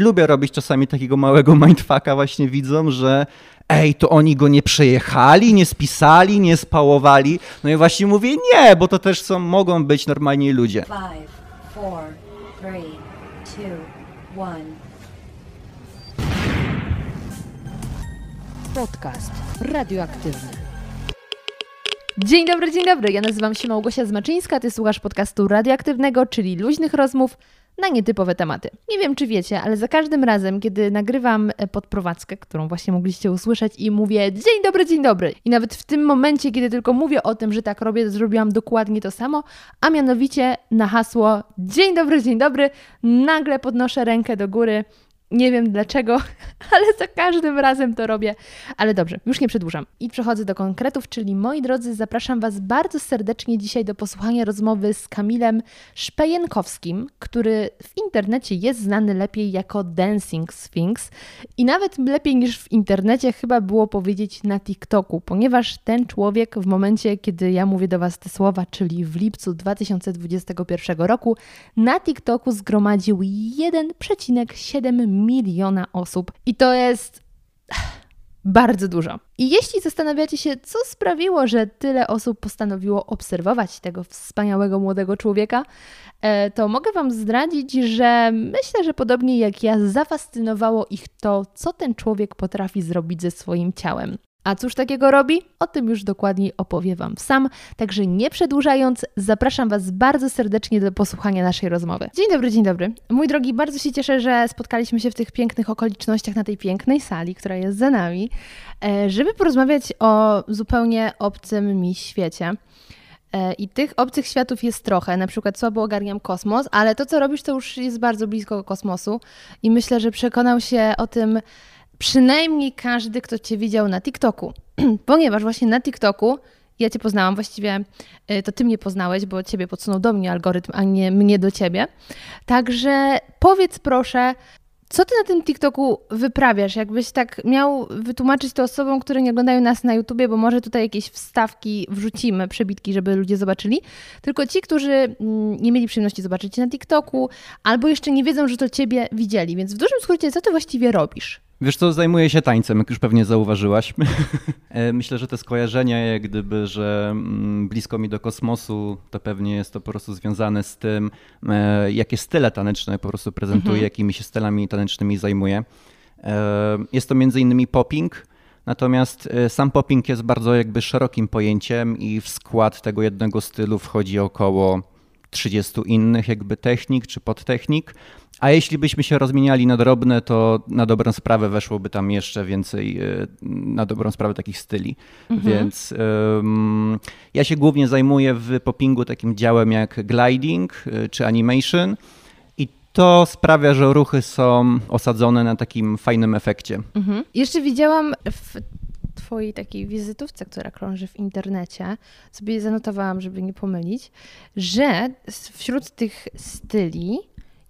Lubię robić czasami takiego małego mindfucka właśnie widzom, że ej, to oni go nie przejechali, nie spisali, nie spałowali. No i właśnie mówię nie, bo to też są, mogą być normalni ludzie. Five, four, three, two, one. Podcast radioaktywny. Dzień dobry, dzień dobry. Ja nazywam się Małgosia Zmaczyńska, ty słuchasz podcastu radioaktywnego, czyli luźnych rozmów na nietypowe tematy. Nie wiem, czy wiecie, ale za każdym razem, kiedy nagrywam e, podprowadzkę, którą właśnie mogliście usłyszeć i mówię dzień dobry, dzień dobry. I nawet w tym momencie, kiedy tylko mówię o tym, że tak robię, zrobiłam dokładnie to samo, a mianowicie na hasło dzień dobry, dzień dobry, nagle podnoszę rękę do góry nie wiem dlaczego, ale za każdym razem to robię. Ale dobrze, już nie przedłużam. I przechodzę do konkretów, czyli moi drodzy, zapraszam Was bardzo serdecznie dzisiaj do posłuchania rozmowy z Kamilem Szpejenkowskim, który w internecie jest znany lepiej jako Dancing Sphinx i nawet lepiej niż w internecie chyba było powiedzieć na TikToku, ponieważ ten człowiek w momencie, kiedy ja mówię do Was te słowa, czyli w lipcu 2021 roku, na TikToku zgromadził 1,7 miliona osób. I to jest bardzo dużo. I jeśli zastanawiacie się, co sprawiło, że tyle osób postanowiło obserwować tego wspaniałego młodego człowieka, e, to mogę Wam zdradzić, że myślę, że podobnie jak ja, zafascynowało ich to, co ten człowiek potrafi zrobić ze swoim ciałem. A cóż takiego robi? O tym już dokładniej opowie Wam sam. Także nie przedłużając, zapraszam Was bardzo serdecznie do posłuchania naszej rozmowy. Dzień dobry, dzień dobry. Mój drogi, bardzo się cieszę, że spotkaliśmy się w tych pięknych okolicznościach na tej pięknej sali, która jest za nami, e, żeby porozmawiać o zupełnie obcym mi świecie. E, I tych obcych światów jest trochę, na przykład słabo ogarniam kosmos, ale to, co robisz, to już jest bardzo blisko kosmosu i myślę, że przekonał się o tym przynajmniej każdy, kto Cię widział na TikToku. Ponieważ właśnie na TikToku ja Cię poznałam, właściwie y, to Ty mnie poznałeś, bo Ciebie podsunął do mnie algorytm, a nie mnie do Ciebie. Także powiedz proszę, co Ty na tym TikToku wyprawiasz? Jakbyś tak miał wytłumaczyć to osobom, które nie oglądają nas na YouTubie, bo może tutaj jakieś wstawki wrzucimy, przebitki, żeby ludzie zobaczyli. Tylko ci, którzy mm, nie mieli przyjemności zobaczyć Cię na TikToku, albo jeszcze nie wiedzą, że to Ciebie widzieli. Więc w dużym skrócie, co Ty właściwie robisz? Wiesz co, zajmuję się tańcem, jak już pewnie zauważyłaś. E, myślę, że to skojarzenie, jak gdyby, że mm, blisko mi do kosmosu, to pewnie jest to po prostu związane z tym, e, jakie style taneczne po prostu prezentuję, mhm. jakimi się stylami tanecznymi zajmuję. E, jest to między innymi popping, natomiast sam popping jest bardzo jakby szerokim pojęciem i w skład tego jednego stylu wchodzi około 30 innych jakby technik czy podtechnik. A jeśli byśmy się rozmieniali na drobne, to na dobrą sprawę weszłoby tam jeszcze więcej, e, na dobrą sprawę takich styli. Mhm. Więc um, ja się głównie zajmuję w poppingu takim działem jak gliding e, czy animation. I to sprawia, że ruchy są osadzone na takim fajnym efekcie. Mhm. Jeszcze widziałam w Twojej takiej wizytówce, która krąży w internecie, sobie zanotowałam, żeby nie pomylić, że wśród tych styli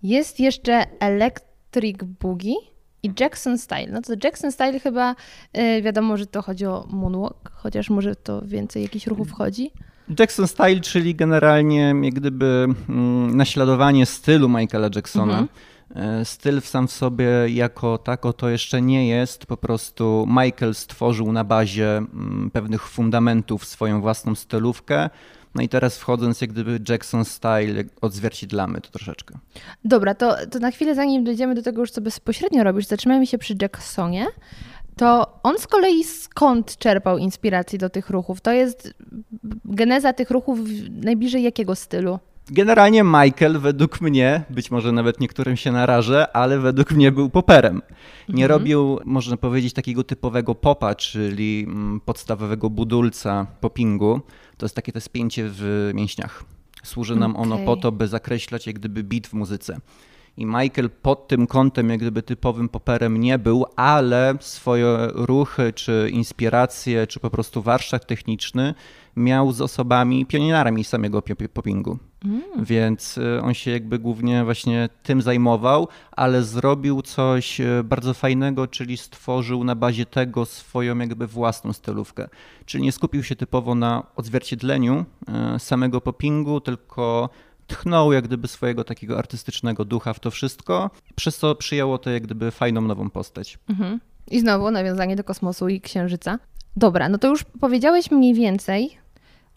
jest jeszcze Electric Boogie i Jackson Style. No to Jackson Style chyba yy, wiadomo, że to chodzi o moonwalk, chociaż może to więcej jakichś ruchów chodzi. Jackson Style, czyli generalnie jak gdyby mm, naśladowanie stylu Michaela Jacksona. Mhm. E, styl sam w sobie jako tako to jeszcze nie jest. Po prostu Michael stworzył na bazie mm, pewnych fundamentów swoją własną stylówkę. No i teraz wchodząc jak gdyby Jackson style, odzwierciedlamy to troszeczkę. Dobra, to, to na chwilę zanim dojdziemy do tego już, co bezpośrednio robisz, zatrzymajmy się przy Jacksonie. To on z kolei skąd czerpał inspirację do tych ruchów? To jest geneza tych ruchów najbliżej jakiego stylu? Generalnie Michael według mnie, być może nawet niektórym się narażę, ale według mnie był poperem. Nie mhm. robił, można powiedzieć, takiego typowego popa, czyli mm, podstawowego budulca popingu. To jest takie to spięcie w mięśniach. Służy nam okay. ono po to, by zakreślać jak gdyby beat w muzyce. I Michael pod tym kątem jak gdyby typowym poperem nie był, ale swoje ruchy, czy inspiracje, czy po prostu warsztat techniczny miał z osobami pionierami samego poppingu. Mm. Więc y, on się jakby głównie właśnie tym zajmował, ale zrobił coś y, bardzo fajnego, czyli stworzył na bazie tego swoją jakby własną stylówkę. Czyli nie skupił się typowo na odzwierciedleniu y, samego poppingu, tylko tchnął jak gdyby swojego takiego artystycznego ducha w to wszystko, przez co przyjęło to jak gdyby fajną nową postać. Mhm. I znowu nawiązanie do kosmosu i księżyca. Dobra, no to już powiedziałeś mniej więcej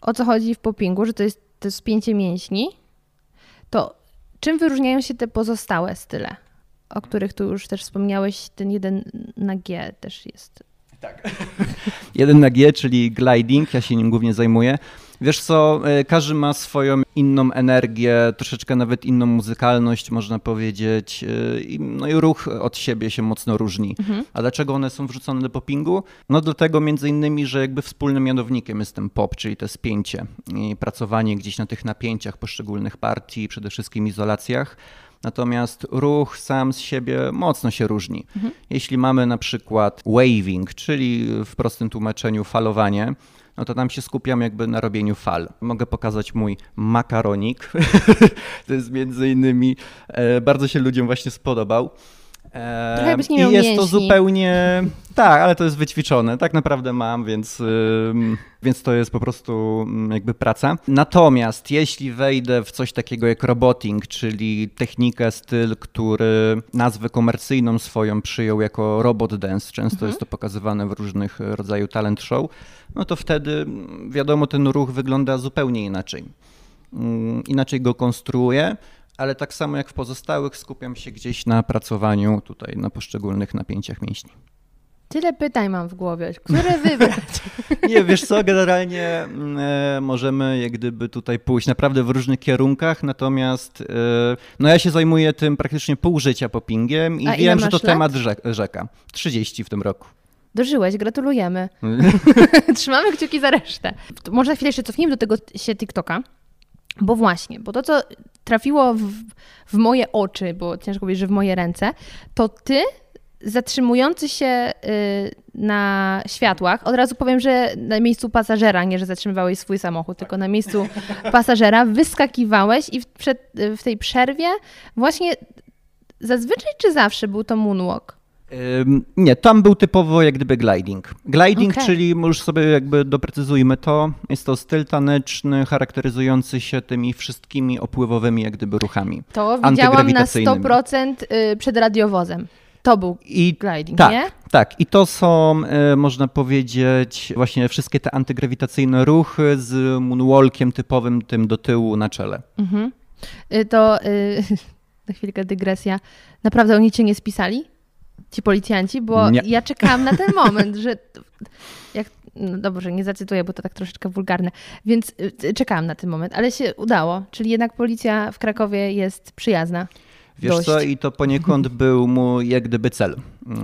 o co chodzi w poppingu, że to jest to spięcie mięśni. To czym wyróżniają się te pozostałe style, o których tu już też wspomniałeś? Ten jeden na G też jest. Jeden na G, czyli gliding, ja się nim głównie zajmuję. Wiesz co, e, każdy ma swoją inną energię, troszeczkę nawet inną muzykalność, można powiedzieć. e, i- No i ruch od siebie się mocno różni. A dlaczego one są wrzucone do poppingu? No dlatego między innymi, że jakby wspólnym mianownikiem jest ten pop, czyli to spięcie i pracowanie gdzieś na tych napięciach poszczególnych partii, przede wszystkim izolacjach. Natomiast ruch sam z siebie mocno się różni. Jeśli mamy na przykład waving, czyli w prostym tłumaczeniu falowanie, no to tam się skupiam jakby na robieniu fal. Mogę pokazać mój makaronik. to jest między innymi, e, bardzo się ludziom właśnie spodobał. E, Trochę jakbyś nie I miał jest to mięśni. zupełnie, tak, ale to jest wyćwiczone. Tak naprawdę mam, więc, więc to jest po prostu mm, jakby praca. Natomiast jeśli wejdę w coś takiego jak roboting, czyli technikę, styl, który nazwę komercyjną swoją przyjął jako robot dance, często jest to pokazywane w różnych e, rodzaju talent show, no to wtedy mm, wiadomo, ten ruch wygląda zupełnie inaczej. Mm, Inaczej go konstruuję, ale tak samo jak w pozostałych skupiam się gdzieś na pracowaniu tutaj na poszczególnych napięciach mięśni. Tyle pytań mam w głowie, które wybrać. Nie, wiesz co, generalnie mm, e, możemy jak gdyby tutaj pójść naprawdę w różnych kierunkach, natomiast e, no ja się zajmuję tym praktycznie pół życia poppingiem i A wiem, że to lat? temat rzek, rzeka. 30 w tym roku. Dożyłeś, gratulujemy. Trzymamy kciuki za resztę. Może na chwilę jeszcze cofnijmy do tego się TikToka, bo właśnie, bo to, co trafiło w, w moje oczy, bo ciężko powiedzieć, że w moje ręce, to ty zatrzymujący się y, na światłach, od razu powiem, że na miejscu pasażera, nie że zatrzymywałeś swój samochód, tylko na miejscu pasażera wyskakiwałeś i w, przed, w tej przerwie właśnie zazwyczaj czy zawsze był to moonwalk? Nie, tam był typowo jak gdyby gliding. Gliding, Okej. czyli już sobie jakby doprecyzujmy to, jest to styl taneczny charakteryzujący się tymi wszystkimi opływowymi jak gdyby ruchami. To widziałam na Antygrawitacyjnymi. 100% y, przed radiowozem. To był I gliding, tak, nie? tak. I to są, e, można powiedzieć, właśnie wszystkie te antygrawitacyjne ruchy z moonwalkiem typowym tym do tyłu na czele. Mhm. Y, To y, na chwilkę dygresja. Naprawdę oni cię nie spisali? Ci policjanci? Bo Nie. ja czekałam na ten moment, że jak, no dobrze, nie zacytuję, bo to tak troszeczkę wulgarne, więc y, czekałam na ten moment, ale się udało, czyli jednak policja w Krakowie jest przyjazna. Wiesz Dość. co, i to poniekąd był mój jak gdyby cel.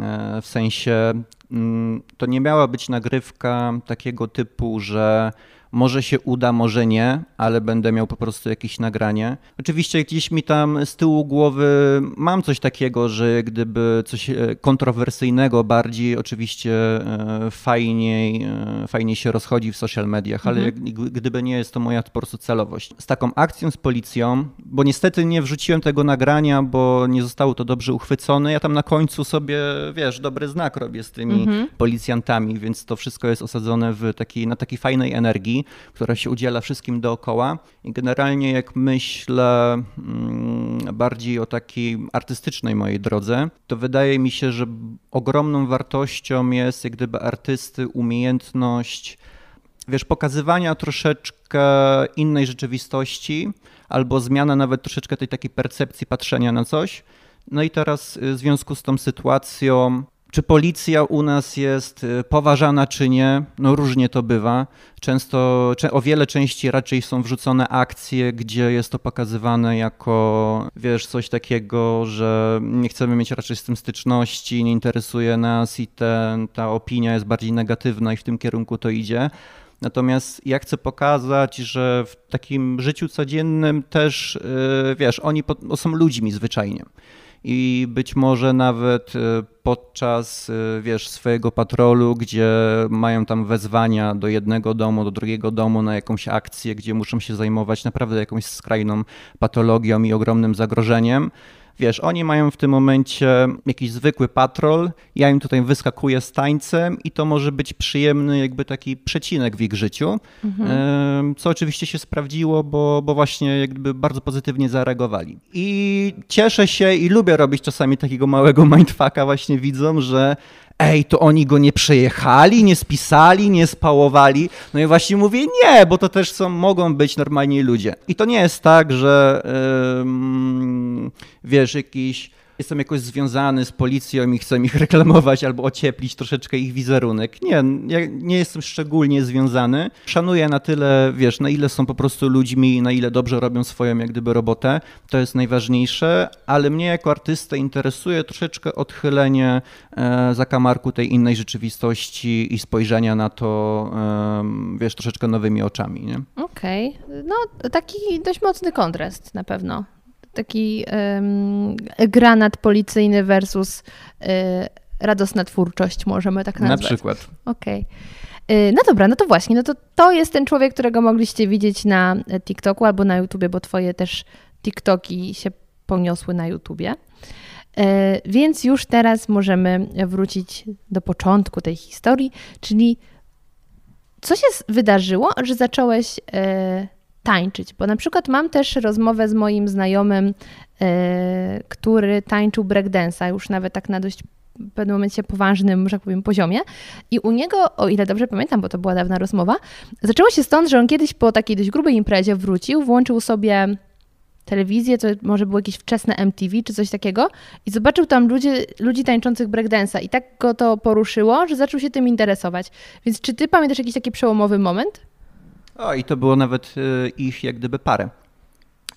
E, W sensie mm, to nie miała być nagrywka takiego typu, że może się uda, może nie, ale będę miał po prostu jakieś nagranie. Oczywiście gdzieś mi tam z tyłu głowy mam coś takiego, że gdyby coś e, kontrowersyjnego bardziej oczywiście e, fajniej, e, fajniej się rozchodzi w social mediach, ale jak, gdyby nie jest to moja po prostu celowość. Z taką akcją z policją, bo niestety nie wrzuciłem tego nagrania, bo nie zostało to dobrze uchwycone. Ja tam na końcu sobie, wiesz, dobry znak robię z tymi policjantami, więc to wszystko jest osadzone w takiej, na takiej fajnej energii, która się udziela wszystkim dookoła. I generalnie jak myślę mm, bardziej o takiej artystycznej mojej drodze, to wydaje mi się, że ogromną wartością jest jak gdyby artysty umiejętność wiesz, pokazywania troszeczkę innej rzeczywistości, albo zmiana nawet troszeczkę tej takiej percepcji patrzenia na coś. No i teraz y, w związku z tą sytuacją, czy policja u nas jest y, poważana, czy nie? No różnie to bywa. Często, o wiele częściej raczej są wrzucone akcje, gdzie jest to pokazywane jako, wiesz, coś takiego, że nie chcemy mieć raczej z tym styczności, nie interesuje nas i ten, ta opinia jest bardziej negatywna i w tym kierunku to idzie. Natomiast ja chcę pokazać, że w takim życiu codziennym też, y, wiesz, oni są ludźmi zwyczajnie. I być może nawet y, podczas, y, wiesz, swojego patrolu, gdzie mają tam wezwania do jednego domu, do drugiego domu na jakąś akcję, gdzie muszą się zajmować naprawdę jakąś skrajną patologią i ogromnym zagrożeniem, Wiesz, oni mają w tym momencie jakiś zwykły patrol, ja im tutaj wyskakuję z tańcem i to może być przyjemny jakby taki przecinek w ich życiu, mhm. co oczywiście się sprawdziło, bo, bo właśnie jakby bardzo pozytywnie zareagowali. I cieszę się i lubię robić czasami takiego małego mindfucka właśnie widzom, że ej, to oni go nie przejechali, nie spisali, nie spałowali. No i właśnie mówię, nie, bo to też są, mogą być normalni ludzie. I to nie jest tak, że yy, wiesz, jakiś jestem jakoś związany z policją i chcę ich reklamować albo ocieplić troszeczkę ich wizerunek. Nie, ja nie jestem szczególnie związany. Szanuję na tyle, wiesz, na ile są po prostu ludźmi, na ile dobrze robią swoją jak gdyby robotę. To jest najważniejsze, ale mnie jako artystę interesuje troszeczkę odchylenie e, zakamarku tej innej rzeczywistości i spojrzenia na to, e, wiesz, troszeczkę nowymi oczami? Okej, okay. no taki dość mocny kontrast na pewno taki um, granat policyjny versus y, radosna twórczość, możemy tak nazwać. Na przykład. Okej. Okay. No dobra, no to właśnie, no to to jest ten człowiek, którego mogliście widzieć na TikToku albo na YouTubie, bo twoje też TikToki się poniosły na YouTubie. E, więc już teraz możemy wrócić do początku tej historii, czyli co się wydarzyło, że zacząłeś e, tańczyć, bo na przykład mam też rozmowę z moim znajomym, yy, który tańczył breakdance'a już nawet tak na dość w pewnym momencie poważnym, że tak powiem, poziomie. I u niego, o ile dobrze pamiętam, bo to była dawna rozmowa, zaczęło się stąd, że on kiedyś po takiej dość grubej imprezie wrócił, włączył sobie telewizję, to może było jakieś wczesne MTV czy coś takiego i zobaczył tam ludzi, ludzi tańczących breakdance'a i tak go to poruszyło, że zaczął się tym interesować. Więc czy ty pamiętasz jakiś taki przełomowy moment? O, i to było nawet y, ich jak gdyby parę.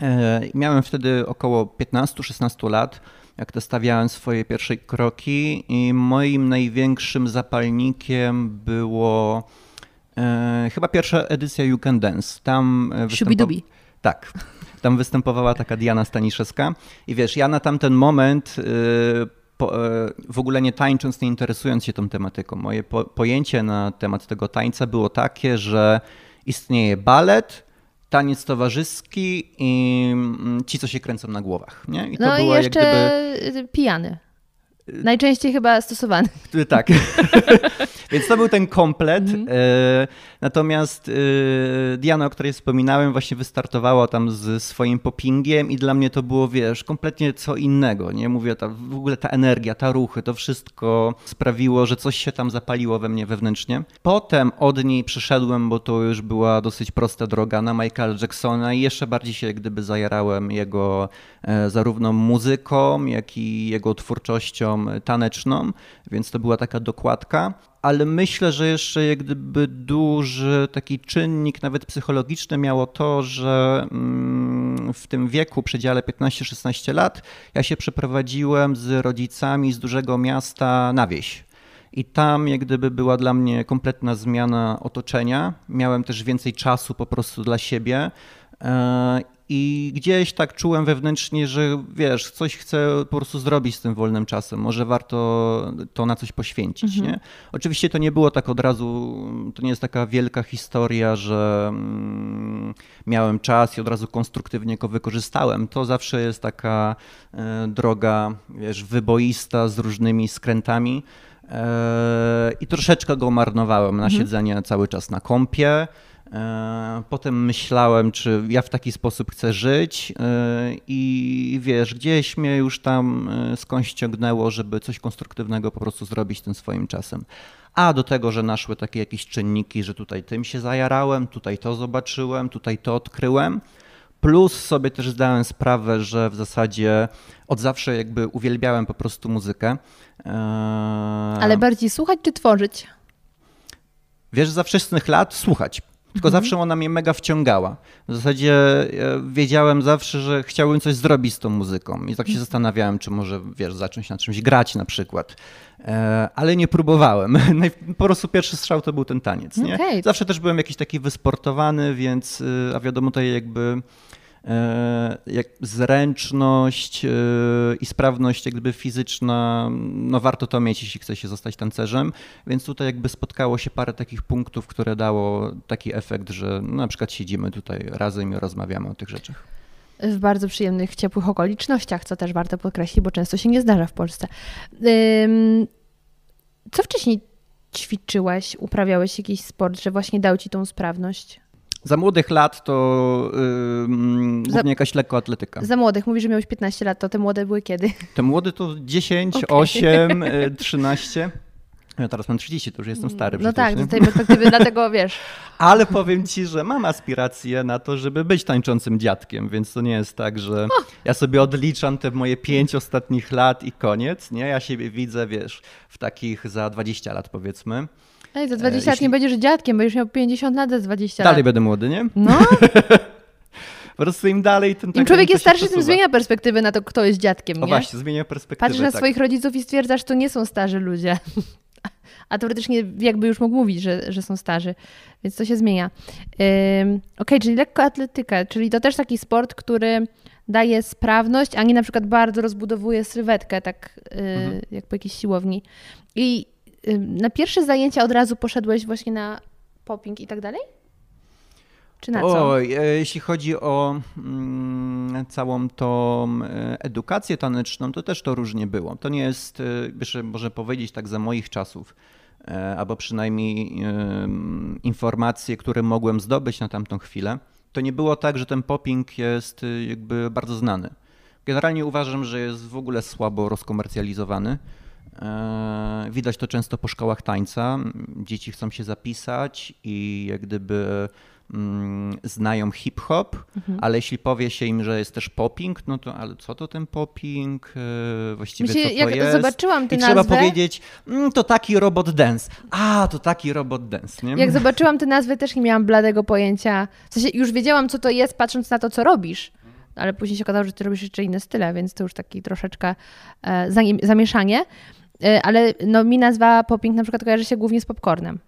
E, miałem wtedy około 15-16 lat, jak to stawiałem swoje pierwsze kroki i moim największym zapalnikiem było e, chyba pierwsza edycja You Can Dance. Tam e, występował... Tak. Tam występowała taka Diana Staniszewska i wiesz, ja na tamten moment w ogóle nie tańcząc, nie interesując się tą tematyką, moje pojęcie na temat tego tańca było takie, że istnieje balet, taniec towarzyski i mm, ci, co się kręcą na głowach. Nie? I to no i jeszcze gdyby... pijany. Najczęściej chyba stosowany. Tak. Więc to był ten komplet. Mm. Natomiast e, Diana, o której wspominałem, właśnie wystartowała tam z swoim poppingiem i dla mnie to było, wiesz, kompletnie co innego. Nie mówię, ta, w ogóle ta energia, ta ruchy, to wszystko sprawiło, że coś się tam zapaliło we mnie wewnętrznie. Potem od niej przeszedłem, bo to już była dosyć prosta droga na Michaela Jacksona i jeszcze bardziej się gdyby zajarałem jego e, zarówno muzyką, jak i jego twórczością taneczną, więc to była taka dokładka ale myślę, że jeszcze jak gdyby duży taki czynnik, nawet psychologiczny miało to, że mm, w tym wieku, przedziale 15-16 lat, ja się przeprowadziłem z rodzicami z dużego miasta na wieś. I tam jak gdyby była dla mnie kompletna zmiana otoczenia. Miałem też więcej czasu po prostu dla siebie e, i gdzieś tak czułem wewnętrznie, że wiesz, coś chcę po prostu zrobić z tym wolnym czasem. Może warto to na coś poświęcić. Mhm. Nie? Oczywiście to nie było tak od razu, to nie jest taka wielka historia, że mm, miałem czas i od razu konstruktywnie go wykorzystałem. To zawsze jest taka e, droga, wiesz, wyboista z różnymi skrętami. E, I troszeczkę go marnowałem na mhm. siedzenie cały czas na kąpie. E, potem myślałem, czy ja w taki sposób chcę żyć e, i wiesz, gdzieś mnie już tam e, skądś ciągnęło, żeby coś konstruktywnego po prostu zrobić tym swoim czasem. A do tego, że naszły takie jakieś czynniki, że tutaj tym się zajarałem, tutaj to zobaczyłem, tutaj to odkryłem. Plus sobie też zdałem sprawę, że w zasadzie od zawsze jakby uwielbiałem po prostu muzykę. Ale bardziej słuchać czy tworzyć? Wiesz, za wczesnych lat słuchać. Tylko mhm. zawsze ona mnie mega wciągała. W zasadzie wiedziałem zawsze, że chciałbym coś zrobić z tą muzyką. I tak się mhm. zastanawiałem, czy może, wiesz, zacząć na czymś grać na przykład. E, ale nie próbowałem. Po prostu pierwszy strzał to był ten taniec. Nie? Okay. Zawsze też byłem jakiś taki wysportowany, więc, y, a wiadomo, tutaj jakby E, jak zręczność e, i sprawność jakby fizyczna, no warto to mieć, jeśli chce się zostać tancerzem, więc tutaj jakby spotkało się parę takich punktów, które dało taki efekt, że na przykład siedzimy tutaj razem i rozmawiamy o tych rzeczach. w bardzo przyjemnych, ciepłych okolicznościach, co też warto podkreślić, bo często się nie zdarza w Polsce. Co wcześniej ćwiczyłeś, uprawiałeś jakiś sport, że właśnie dał ci tą sprawność? Za młodych lat to Za- głównie jakaś lekkoatletyka. Za młodych, mówisz, że miałeś 15 lat, to te młode były kiedy? Te młody to 10, Okej. 8, y, 13. Ja teraz mam 30, to już jestem stary No przecież, tak, nie? z tej perspektywy, dlatego wiesz. Ale powiem ci, że mam aspiracje na to, żeby być tańczącym dziadkiem, więc to nie jest tak, że ja sobie odliczam te moje pięć ostatnich lat i koniec, nie? Ja siebie widzę, wiesz, w takich za 20 lat powiedzmy. Ej, za 20 lat jeśli- nie będziesz dziadkiem, będziesz miał 50 lat za 20 Dalej lat. będę młody, nie? No, Po prostu im dalej, tym tak im człowiek jest starszy, tym zmienia perspektywę na to, kto jest dziadkiem, O nie? właśnie, zmienia perspektywę. Patrzysz na tak. swoich rodziców i stwierdzasz, to nie są starzy ludzie. A teoretycznie jakby już mógł mówić, że, że są starzy, więc to się zmienia. Ym, Okej, czyli lekkoatletyka, czyli to też taki sport, który daje sprawność, a nie na przykład bardzo rozbudowuje sylwetkę, tak y, Mhm. jak po jakiejś siłowni. I na pierwsze zajęcia od razu poszedłeś właśnie na popping i tak dalej? Czy na co? Oj, e, jeśli chodzi o mm, całą tą e, edukację taneczną, to też to różnie było. To nie jest, e, wiesz, może powiedzieć tak za moich czasów, e, albo przynajmniej informacje, które mogłem zdobyć na tamtą chwilę, to nie było tak, że ten popping jest e, jakby bardzo znany. Generalnie uważam, że jest w ogóle słabo rozkomercjalizowany. E, Widać to często po szkołach tańca. Dzieci chcą się zapisać i jak gdyby mm, znają hip-hop, ale jeśli powie się im, że jest też popping, no to ale co to ten popping? E, Właściwie Myślę, co to jak jest? zobaczyłam tę I trzeba nazwę- powiedzieć, mm, to taki robot dance. A, to taki robot dance, nie? Jak zobaczyłam tę nazwę, też nie miałam bladego pojęcia. W sensie już wiedziałam, co to jest, patrząc na to, co robisz. Ale później się okazało, że ty robisz jeszcze inne style, więc to już taki troszeczkę e, zami- zamieszanie. E, ale no, mi nazwa popping na przykład kojarzy się głównie z popcornem.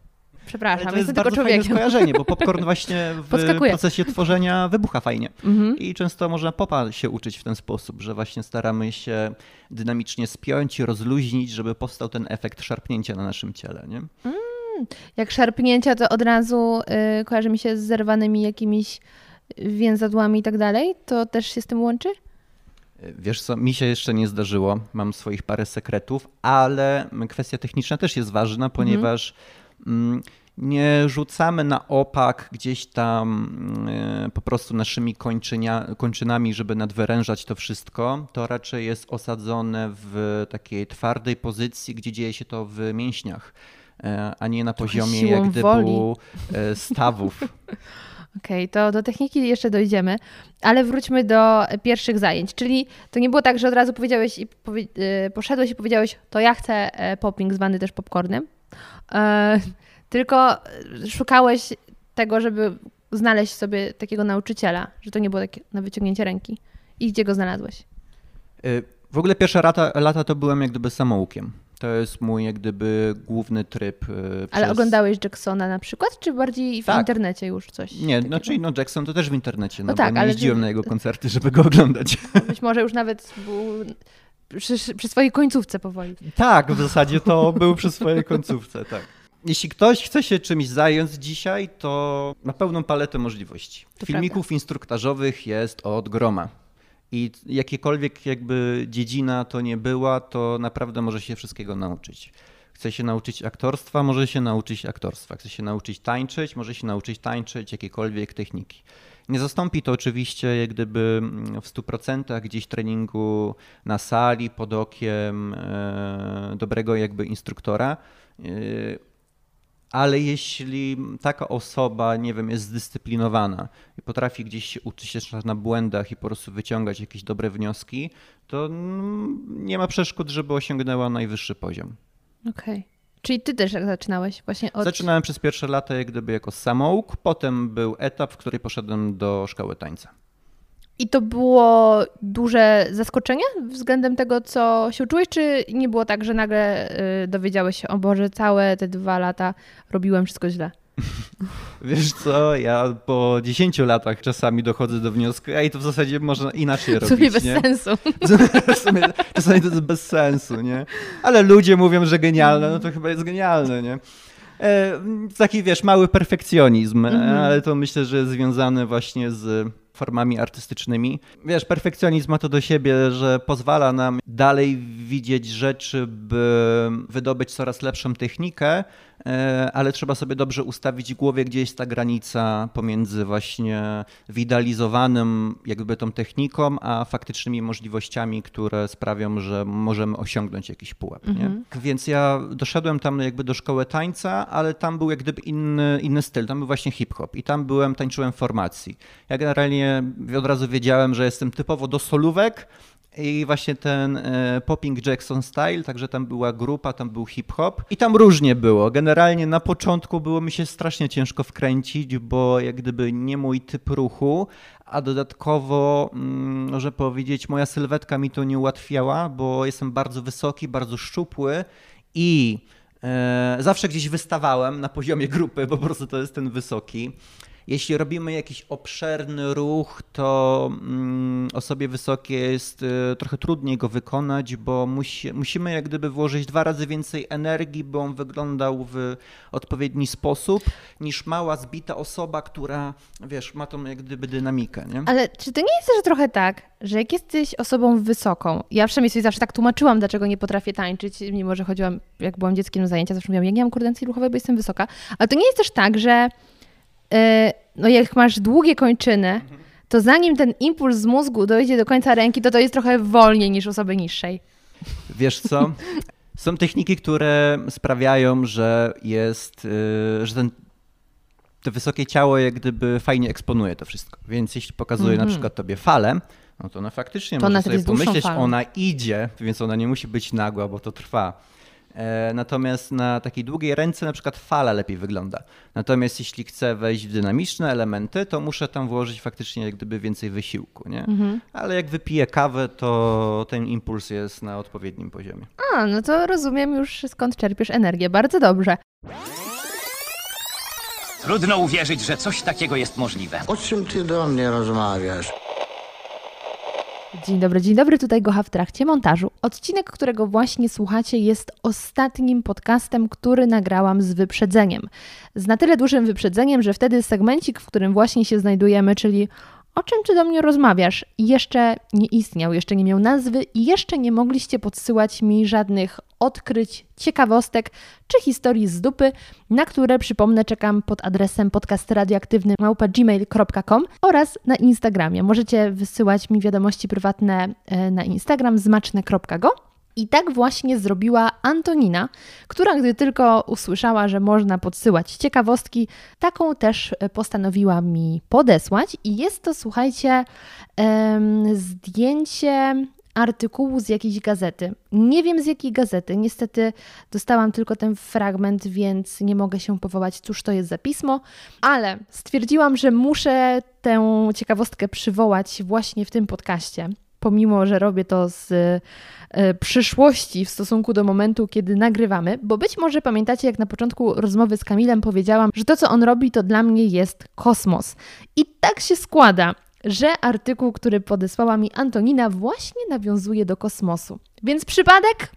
Przepraszam, Ale to jest bardzo fajne człowiekiem. skojarzenie, bo popcorn właśnie w Podskakuje. procesie tworzenia wybucha fajnie. Mhm. I często można popa się uczyć w ten sposób, że właśnie staramy się dynamicznie spiąć rozluźnić, żeby powstał ten efekt szarpnięcia na naszym ciele. Nie? Jak szarpnięcia, to od razu y, kojarzy mi się z zerwanymi jakimiś więzadłami i tak dalej. To też się z tym łączy? Wiesz co, mi się jeszcze nie zdarzyło, mam swoich parę sekretów, ale kwestia techniczna też jest ważna, ponieważ mm, nie rzucamy na opak gdzieś tam mm, po prostu naszymi kończynia, kończynami, żeby nadwyrężać to wszystko. To raczej jest osadzone w takiej twardej pozycji, gdzie dzieje się to w mięśniach, e, a nie na poziomie jak gdyby woli. e, stawów. Okej, to do techniki jeszcze dojdziemy, ale wróćmy do pierwszych zajęć. Czyli to nie było tak, że od razu powiedziałeś i powie, y, poszedłeś i powiedziałeś, to ja chcę e, popping, zwany też popcornem, e, tylko szukałeś tego, żeby znaleźć sobie takiego nauczyciela, że to nie było takie na wyciągnięcie ręki. I gdzie go znalazłeś? W ogóle pierwsze lata, lata to byłem jak gdyby samoukiem. To jest mój jak gdyby główny tryb. y, Ale przez- oglądałeś Jacksona na przykład, czy bardziej w Tak. internecie już coś? Nie, takiego? znaczy no Jackson to też w internecie, no, No tak, bo nie ale jeździłem na jego koncerty, żeby go oglądać. Być może już nawet był przy, przy swojej końcówce powoli. tak, w zasadzie to był przy swojej końcówce, tak. Jeśli ktoś chce się czymś zająć dzisiaj, to ma pełną paletę możliwości. To Filmików instruktażowych jest od groma. I jakiekolwiek jakby dziedzina to nie była, to naprawdę może się wszystkiego nauczyć. Chce się nauczyć aktorstwa, może się nauczyć aktorstwa. Chce się nauczyć tańczyć, może się nauczyć tańczyć, jakiejkolwiek techniki. Nie zastąpi to oczywiście jak gdyby mm, w 100% gdzieś treningu na sali pod okiem e, dobrego jakby instruktora. Ale jeśli taka osoba, nie wiem, jest zdyscyplinowana i potrafi gdzieś uczyć się na błędach i po prostu wyciągać jakieś dobre wnioski, to mm, nie ma przeszkód, żeby osiągnęła najwyższy poziom. Okej. Czyli ty też jak zaczynałeś właśnie od... Zaczynałem przez pierwsze lata jak gdyby jako samouk, potem był etap, w którym poszedłem do szkoły tańca. I to było duże zaskoczenie względem tego, co się uczyłeś, czy nie było tak, że nagle y, dowiedziałeś się, o Boże, całe te dwa lata robiłem wszystko źle? Wiesz co, ja po 10 latach czasami dochodzę do wniosku, ej, to w zasadzie można inaczej W robić, sumie bez nie? sensu. W sumie czasami to jest bez sensu, nie? Ale ludzie mówią, że genialne, no to chyba jest genialne, nie? E, taki, wiesz, mały perfekcjonizm, Mhm. ale to myślę, że jest związane właśnie z formami artystycznymi. Wiesz, perfekcjonizm ma to do siebie, że pozwala nam dalej widzieć rzeczy, by wydobyć coraz lepszą technikę, ale trzeba sobie dobrze ustawić w głowie, gdzie jest ta granica pomiędzy właśnie widalizowanym jakby tą techniką, a faktycznymi możliwościami, które sprawią, że możemy osiągnąć jakiś pułap. Nie? Więc ja doszedłem tam jakby do szkoły tańca, ale tam był jak gdyby inny, inny styl, tam był właśnie hip-hop i tam byłem, tańczyłem formacji. Ja generalnie od razu wiedziałem, że jestem typowo do solówek, i właśnie ten e, Popping Jackson Style, także tam była grupa, tam był hip-hop i tam różnie było. Generalnie na początku było mi się strasznie ciężko wkręcić, bo jak gdyby nie mój typ ruchu, a dodatkowo, mm, może powiedzieć, moja sylwetka mi to nie ułatwiała, bo jestem bardzo wysoki, bardzo szczupły i e, zawsze gdzieś wystawałem na poziomie grupy, bo po prostu to jest ten wysoki. Jeśli robimy jakiś obszerny ruch, to mm, osobie wysokiej jest y, trochę trudniej go wykonać, bo musi, musimy jak gdyby włożyć dwa razy więcej energii, by on wyglądał w odpowiedni sposób, niż mała, zbita osoba, która, wiesz, ma tą jak gdyby dynamikę. Nie? Ale czy to nie jest też trochę tak, że jak jesteś osobą wysoką, ja przynajmniej sobie zawsze tak tłumaczyłam, dlaczego nie potrafię tańczyć, mimo że chodziłam, jak byłam dzieckiem na zajęcia, zawsze mówiłam, ja nie mam koordynacji ruchowej, bo jestem wysoka, ale to nie jest też tak, że no jak masz długie kończyny, to zanim ten impuls z mózgu dojdzie do końca ręki, to to jest trochę wolniej niż osoby niższej. Wiesz co? Są techniki, które sprawiają, że jest, y, że ten, to wysokie ciało jak gdyby fajnie eksponuje to wszystko. Więc jeśli pokazuje na przykład tobie falę, no to ona faktycznie To może sobie pomyśleć, ona idzie, więc ona nie musi być nagła, bo to trwa. E, Natomiast na takiej długiej ręce na przykład fala lepiej wygląda. Natomiast jeśli chcę wejść w dynamiczne elementy, to muszę tam włożyć faktycznie jak gdyby więcej wysiłku, nie? Mhm. Ale jak wypiję kawę, to ten impuls jest na odpowiednim poziomie. A, no to rozumiem już skąd czerpiesz energię. Bardzo dobrze. Trudno uwierzyć, że coś takiego jest możliwe. O czym ty do mnie rozmawiasz? Dzień dobry, dzień dobry, tutaj Gocha w trakcie montażu. Odcinek, którego właśnie słuchacie, jest ostatnim podcastem, który nagrałam z wyprzedzeniem. Z na tyle dużym wyprzedzeniem, że wtedy segmencik, w którym właśnie się znajdujemy, czyli o czym ty do mnie rozmawiasz, jeszcze nie istniał, jeszcze nie miał nazwy i jeszcze nie mogliście podsyłać mi żadnych odkryć, ciekawostek czy historii z dupy, na które przypomnę czekam pod adresem podcastradioaktywny.gmail.com oraz na Instagramie. Możecie wysyłać mi wiadomości prywatne e, na Instagram zmaczne.go. I tak właśnie zrobiła Antonina, która gdy tylko usłyszała, że można podsyłać ciekawostki, taką też e, postanowiła mi podesłać. I jest to, słuchajcie, zdjęcie artykułu z jakiejś gazety. Nie wiem z jakiej gazety. Niestety dostałam tylko ten fragment, więc nie mogę się powołać, cóż to jest za pismo, ale stwierdziłam, że muszę tę ciekawostkę przywołać właśnie w tym podcaście. Pomimo, że robię to z e, przyszłości w stosunku do momentu, kiedy nagrywamy, bo być może pamiętacie, jak na początku rozmowy z Kamilem powiedziałam, że to, co on robi, to dla mnie jest kosmos. I tak się składa, że artykuł, który podesłała mi Antonina, właśnie nawiązuje do kosmosu. Więc przypadek?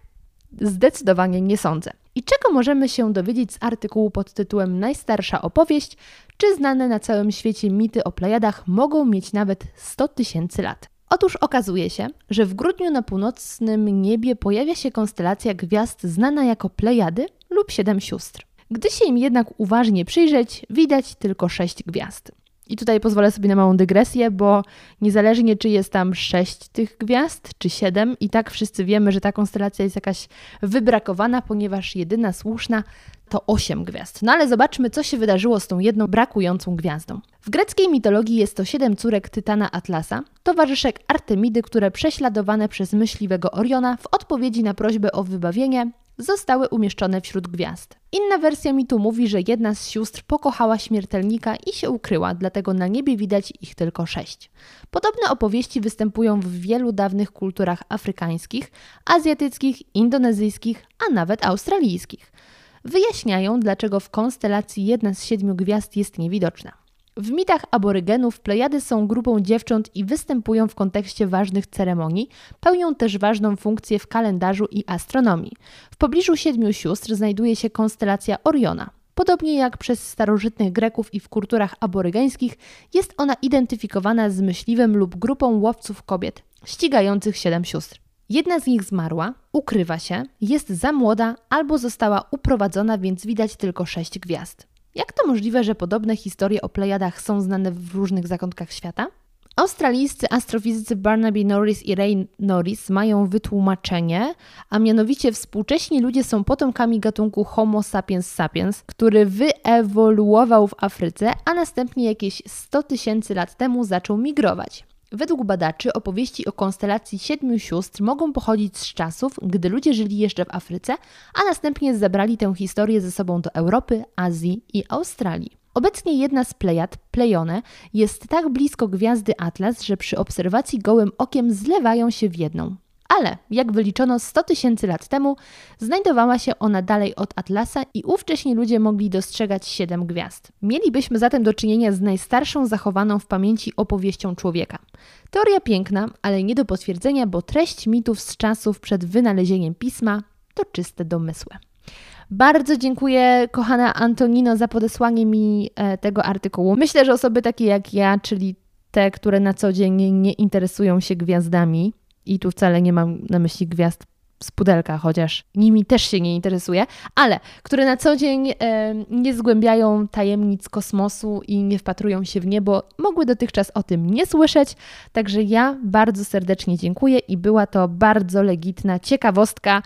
Zdecydowanie nie sądzę. I czego możemy się dowiedzieć z artykułu pod tytułem Najstarsza opowieść? Czy znane na całym świecie mity o Plejadach mogą mieć nawet 100 tysięcy lat? Otóż okazuje się, że w grudniu na północnym niebie pojawia się konstelacja gwiazd znana jako Plejady lub Siedem Sióstr. Gdy się im jednak uważnie przyjrzeć, widać tylko sześć gwiazd. I tutaj pozwolę sobie na małą dygresję, bo niezależnie czy jest tam sześć tych gwiazd, czy siedem, i tak wszyscy wiemy, że ta konstelacja jest jakaś wybrakowana, ponieważ jedyna słuszna to osiem gwiazd. No ale zobaczmy, co się wydarzyło z tą jedną brakującą gwiazdą. W greckiej mitologii jest to siedem córek Tytana Atlasa, towarzyszek Artemidy, które prześladowane przez myśliwego Oriona w odpowiedzi na prośbę o wybawienie zostały umieszczone wśród gwiazd. Inna wersja mitu mówi, że jedna z sióstr pokochała śmiertelnika i się ukryła, dlatego na niebie widać ich tylko sześć. Podobne opowieści występują w wielu dawnych kulturach afrykańskich, azjatyckich, indonezyjskich, a nawet australijskich. Wyjaśniają, dlaczego w konstelacji jedna z siedmiu gwiazd jest niewidoczna. W mitach aborygenów Plejady są grupą dziewcząt i występują w kontekście ważnych ceremonii, pełnią też ważną funkcję w kalendarzu i astronomii. W pobliżu siedmiu sióstr znajduje się konstelacja Oriona. Podobnie jak przez starożytnych Greków i w kulturach aborygeńskich, jest ona identyfikowana z myśliwym lub grupą łowców kobiet, ścigających siedem sióstr. Jedna z nich zmarła, ukrywa się, jest za młoda albo została uprowadzona, więc widać tylko sześć gwiazd. Jak to możliwe, że podobne historie o Plejadach są znane w różnych zakątkach świata? Australijscy astrofizycy Barnaby Norris i Ray Norris mają wytłumaczenie, a mianowicie współcześni ludzie są potomkami gatunku Homo sapiens sapiens, który wyewoluował w Afryce, a następnie jakieś 100 tysięcy lat temu zaczął migrować. Według badaczy opowieści o konstelacji siedmiu sióstr mogą pochodzić z czasów, gdy ludzie żyli jeszcze w Afryce, a następnie zabrali tę historię ze sobą do Europy, Azji i Australii. Obecnie jedna z Plejad, Plejone, jest tak blisko gwiazdy Atlas, że przy obserwacji gołym okiem zlewają się w jedną. Ale, jak wyliczono 100 tysięcy lat temu, znajdowała się ona dalej od Atlasa i ówcześni ludzie mogli dostrzegać siedem gwiazd. Mielibyśmy zatem do czynienia z najstarszą zachowaną w pamięci opowieścią człowieka. Teoria piękna, ale nie do potwierdzenia, bo treść mitów z czasów przed wynalezieniem pisma to czyste domysły. Bardzo dziękuję, kochana Antonino, za podesłanie mi e, tego artykułu. Myślę, że osoby takie jak ja, czyli te, które na co dzień nie interesują się gwiazdami, i tu wcale nie mam na myśli gwiazd z pudelka, chociaż nimi też się nie interesuję, ale które na co dzień e, nie zgłębiają tajemnic kosmosu i nie wpatrują się w niebo, mogły dotychczas o tym nie słyszeć. Także ja bardzo serdecznie dziękuję i była to bardzo legitna ciekawostka.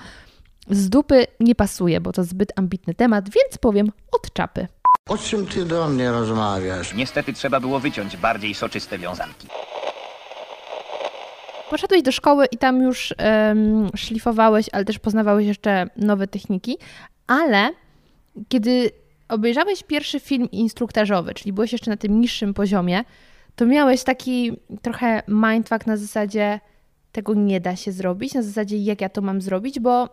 Z dupy nie pasuje, bo to zbyt ambitny temat, więc powiem od czapy. O czym ty do mnie rozmawiasz? Niestety trzeba było wyciąć bardziej soczyste wiązanki. Poszedłeś do szkoły i tam już em, szlifowałeś, ale też poznawałeś jeszcze nowe techniki, ale kiedy obejrzałeś pierwszy film instruktażowy, czyli byłeś jeszcze na tym niższym poziomie, to miałeś taki trochę mindfuck na zasadzie tego nie da się zrobić, na zasadzie jak ja to mam zrobić, bo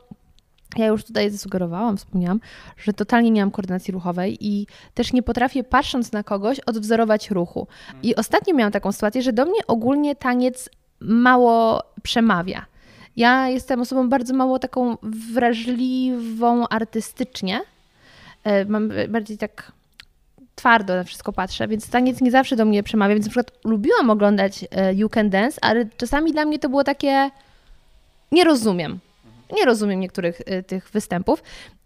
ja już tutaj zasugerowałam, wspomniałam, że totalnie nie mam koordynacji ruchowej i też nie potrafię, patrząc na kogoś, odwzorować ruchu. I ostatnio miałam taką sytuację, że do mnie ogólnie taniec mało przemawia. Ja jestem osobą bardzo mało taką wrażliwą artystycznie. E, Mam bardziej tak twardo na wszystko patrzę, więc taniec nie zawsze do mnie przemawia, więc na przykład lubiłam oglądać e, You Can Dance, ale czasami dla mnie to było takie nie rozumiem. Nie rozumiem niektórych y, tych występów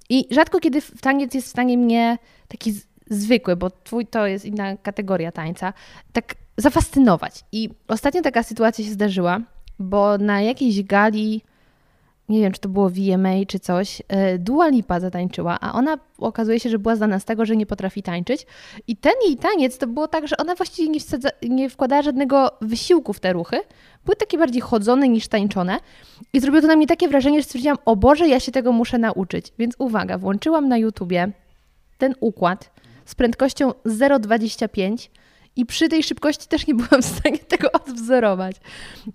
i rzadko kiedy taniec jest w stanie mnie taki zwykły, bo twój to jest inna kategoria tańca, tak zafascynować. I ostatnio taka sytuacja się zdarzyła, bo na jakiejś gali, nie wiem czy to było VMA czy coś, y, Dua Lipa zatańczyła, a ona okazuje się, że była znana z tego, że nie potrafi tańczyć. I ten jej taniec to było tak, że ona właściwie nie, wsadza, nie wkładała żadnego wysiłku w te ruchy. Były takie bardziej chodzone niż tańczone. I zrobiło to na mnie takie wrażenie, że stwierdziłam, o Boże, ja się tego muszę nauczyć. Więc uwaga, włączyłam na YouTubie ten układ z prędkością 0,25 i przy tej szybkości też nie byłam w stanie tego odwzorować.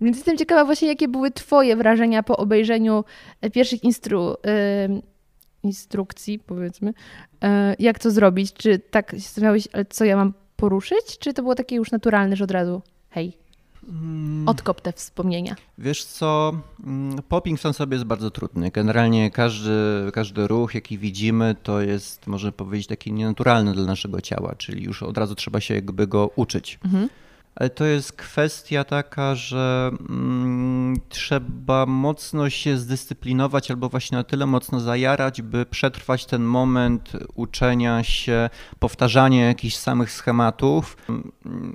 Więc jestem ciekawa właśnie, jakie były Twoje wrażenia po obejrzeniu e, pierwszych instru, ym, instrukcji, powiedzmy, e, jak to zrobić. Czy tak się zastanawiałeś, co ja mam poruszyć? Czy to było takie już naturalne, że od razu hej, odkop te wspomnienia? Wiesz co, mm, popping sam sobie jest bardzo trudny. Generalnie każdy, każdy ruch, jaki widzimy, to jest, można powiedzieć, taki nienaturalny dla naszego ciała, czyli już od razu trzeba się jakby go uczyć. Ale to jest kwestia taka, że mm, trzeba mocno się zdyscyplinować albo właśnie na tyle mocno zajarać, by przetrwać ten moment uczenia się, powtarzania jakichś samych schematów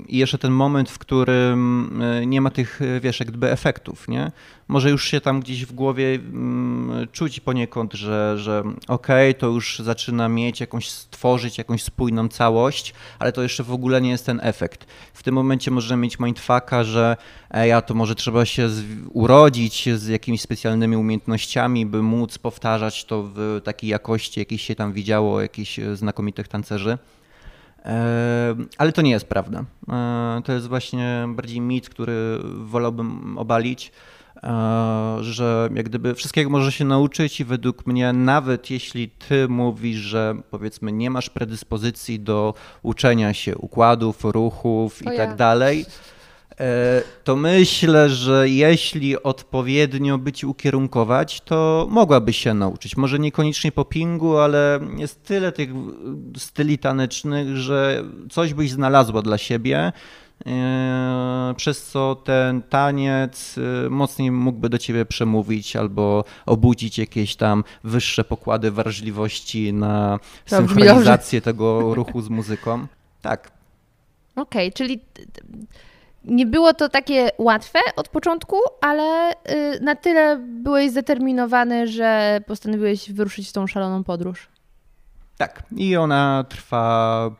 i jeszcze ten moment, w którym y, nie ma tych, y, wiesz, jak gdyby efektów, nie? Może już się tam gdzieś w głowie mm, czuć poniekąd, że, że okej, to już zaczyna mieć jakąś, stworzyć jakąś spójną całość, ale to jeszcze w ogóle nie jest ten efekt. W tym momencie możemy mieć mindfucka, że ej, a to może trzeba się z, urodzić z jakimiś specjalnymi umiejętnościami, by móc powtarzać to w takiej jakości, jakiej się tam widziało, jakichś e, znakomitych tancerzy. E, Ale to nie jest prawda. E, To jest właśnie bardziej mit, który wolałbym obalić, że jak gdyby wszystkiego może się nauczyć i według mnie nawet jeśli ty mówisz, że powiedzmy nie masz predyspozycji do uczenia się układów, ruchów i ja. tak dalej, E, to myślę, że jeśli odpowiednio by ci ukierunkować, to mogłabyś się nauczyć. Może niekoniecznie po pingu, ale jest tyle tych styli tanecznych, że coś byś znalazła dla siebie, przez co ten taniec e, mocniej mógłby do ciebie przemówić albo obudzić jakieś tam wyższe pokłady wrażliwości na To synchronizację tego ruchu z muzyką. Tak, Okej, czyli t- t- nie było to takie łatwe od początku, ale y, na tyle byłeś zdeterminowany, że postanowiłeś wyruszyć w tą szaloną podróż. Tak, i ona trwa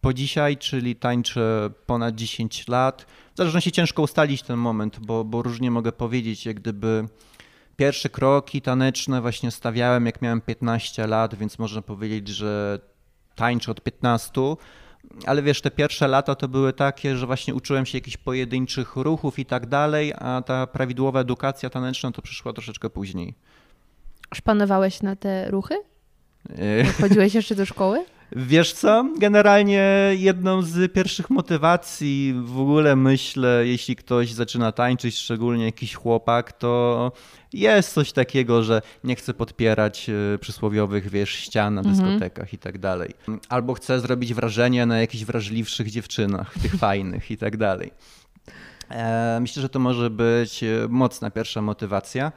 po dzisiaj, czyli tańczę ponad 10 lat. W zależności ciężko ustalić ten moment, bo, bo różnie mogę powiedzieć, jak gdyby pierwsze kroki taneczne właśnie stawiałem, jak miałem 15 lat, więc można powiedzieć, że tańczę od 15. Ale wiesz, te pierwsze lata to były takie, że właśnie uczyłem się jakichś pojedynczych ruchów i tak dalej, a ta prawidłowa edukacja taneczna to przyszła troszeczkę później. Szpanowałeś na te ruchy? Jak chodziłeś jeszcze do szkoły? Wiesz co? Generalnie jedną z pierwszych motywacji w ogóle myślę, jeśli ktoś zaczyna tańczyć, szczególnie jakiś chłopak, to jest coś takiego, że nie chce podpierać e, przysłowiowych, wiesz, ścian na dyskotekach i tak dalej. Albo chce zrobić wrażenie na jakichś wrażliwszych dziewczynach, tych fajnych i tak dalej. E, Myślę, że to może być e, mocna pierwsza motywacja.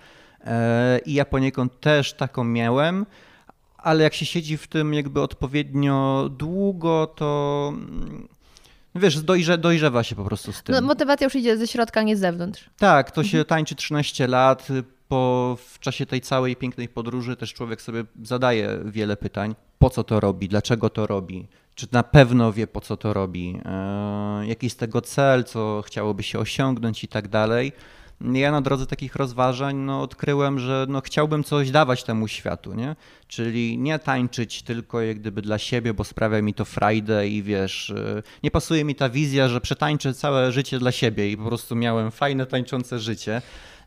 I ja poniekąd też taką miałem, ale jak się siedzi w tym jakby odpowiednio długo, to mm, wiesz, dojrze, dojrzewa się po prostu z tym. No, motywacja już idzie ze środka, nie z zewnątrz. Tak, to się tańczy 13 lat. Po, w czasie tej całej pięknej podróży też człowiek sobie zadaje wiele pytań. Po co to robi? Dlaczego to robi? Czy na pewno wie, po co to robi? E, jaki jest tego cel? Co chciałoby się osiągnąć i tak dalej. Ja na drodze takich rozważań no, odkryłem, że no, chciałbym coś dawać temu światu, nie? Czyli nie tańczyć tylko jak gdyby dla siebie, bo sprawia mi to frajdę i wiesz, y, nie pasuje mi ta wizja, że przetańczę całe życie dla siebie i po prostu miałem fajne tańczące życie.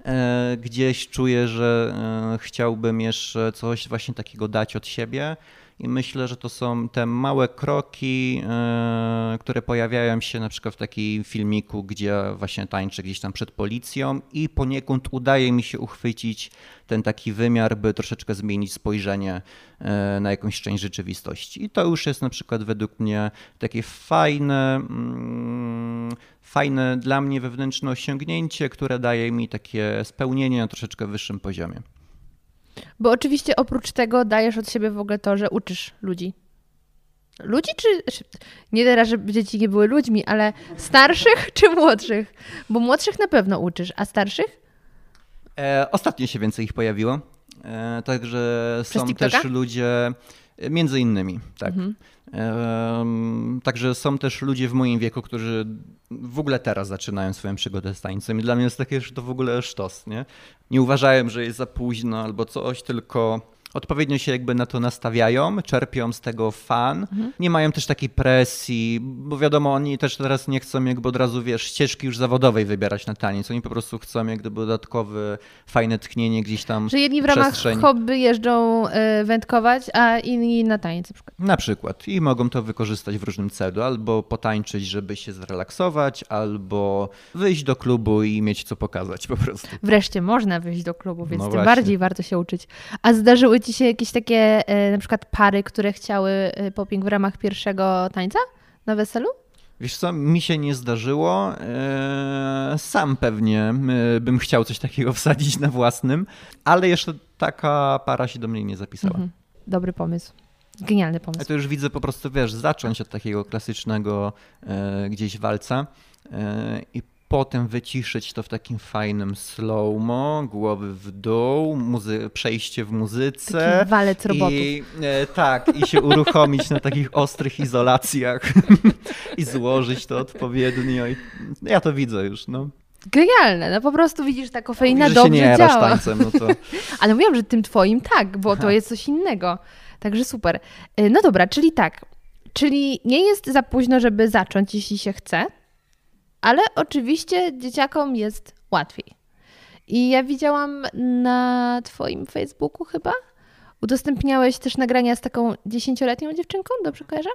E, Gdzieś czuję, że e, chciałbym jeszcze coś właśnie takiego dać od siebie. I myślę, że to są te małe kroki, e, które pojawiają się na przykład w takim filmiku, gdzie właśnie tańczę gdzieś tam przed policją i poniekąd udaje mi się uchwycić ten taki wymiar, by troszeczkę zmienić spojrzenie e, na jakąś część rzeczywistości. I to już jest na przykład według mnie takie fajne, mm, fajne dla mnie wewnętrzne osiągnięcie, które daje mi takie spełnienie na troszeczkę wyższym poziomie. Bo oczywiście oprócz tego dajesz od siebie w ogóle to, że uczysz ludzi. Ludzi czy. Nie teraz, żeby dzieci nie były ludźmi, ale starszych czy młodszych? Bo młodszych na pewno uczysz, a starszych? E, ostatnio się więcej ich pojawiło, e, także Przez są TikToka? też ludzie, między innymi, tak. Em, Także są też ludzie w moim wieku, którzy w ogóle teraz zaczynają swoją przygodę z tańcem i dla mnie jest takie, że to w ogóle sztos, nie? Nie uważają, że jest za późno albo coś, tylko odpowiednio się jakby na to nastawiają, czerpią z tego fan, nie mają też takiej presji, bo wiadomo, oni też teraz nie chcą jakby od razu, wiesz, ścieżki już zawodowej wybierać na taniec, oni po prostu chcą jak gdyby dodatkowe, fajne tchnienie gdzieś tam Że jedni w ramach przestrzeń. hobby jeżdżą y, wędkować, a inni na taniec na przykład. Na przykład. I mogą to wykorzystać w różnym celu. Albo potańczyć, żeby się zrelaksować, albo wyjść do klubu i mieć co pokazać po prostu. Wreszcie można wyjść do klubu, więc No tym właśnie. bardziej warto się uczyć. A zdarzyły ci się jakieś takie e, na przykład pary, które chciały e, popping w ramach pierwszego tańca na weselu? Wiesz co, mi się nie zdarzyło. Eee, Sam pewnie e, bym chciał coś takiego wsadzić na własnym, ale jeszcze taka para się do mnie nie zapisała. Mhm. Dobry pomysł. Genialny pomysł. to już widzę po prostu, wiesz, zacząć od takiego klasycznego e, gdzieś walca e, i potem wyciszyć to w takim fajnym slow-mo, głowy w dół, muzy- przejście w muzyce. Taki walec robotów. I, e, tak, i się uruchomić na takich ostrych izolacjach i złożyć to odpowiednio. I, ja to widzę już, no. Genialne, no po prostu widzisz, ta kofeina się dobrze nie jarasz działa. tańcem, no to... Ale mówiłam, że tym twoim tak, bo to jest coś innego. Także super. Y, No dobra, czyli tak. Czyli nie jest za późno, żeby zacząć, jeśli się chce, ale oczywiście dzieciakom jest łatwiej. I ja widziałam na twoim Facebooku chyba, udostępniałeś też nagrania z taką dziesięcioletnią dziewczynką, dobrze kojarzę?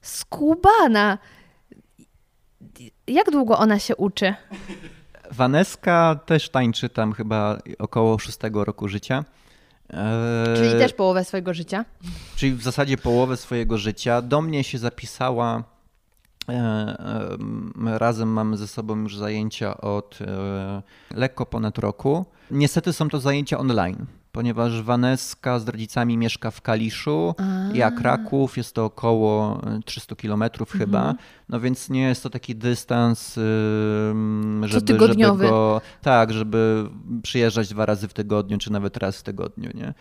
Skubana. jak długo ona się uczy? Waneska też tańczy tam chyba około szóstego roku życia. E, Czyli też połowę swojego życia? Czyli w zasadzie połowę swojego życia. Do mnie się zapisała. E, e, Razem mamy ze sobą już zajęcia od e, lekko ponad roku. Niestety są to zajęcia online, ponieważ Waneska z rodzicami mieszka w Kaliszu, ja Kraków, jest to około e, 300 kilometrów chyba, no więc nie jest to taki dystans, żeby, żeby go, tak, żeby przyjeżdżać dwa razy w tygodniu, czy nawet raz w tygodniu, nie?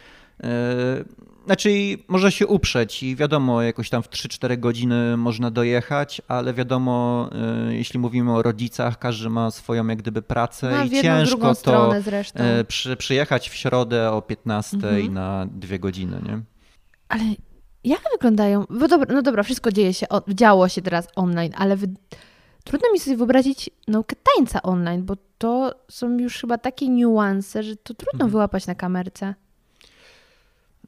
Yy, Znaczy, może się uprzeć i wiadomo, jakoś tam w 3-4 godziny można dojechać, ale wiadomo, yy, jeśli mówimy o rodzicach, każdy ma swoją jak gdyby pracę No, i jedną, ciężko to yy, przy, przyjechać w środę o 15 na dwie godziny, nie? Ale jak wyglądają? Bo dobra, no dobra, wszystko dzieje się, działo się teraz online, ale wy... trudno mi sobie wyobrazić naukę tańca online, bo to są już chyba takie niuanse, że to trudno Mhm. wyłapać na kamerce.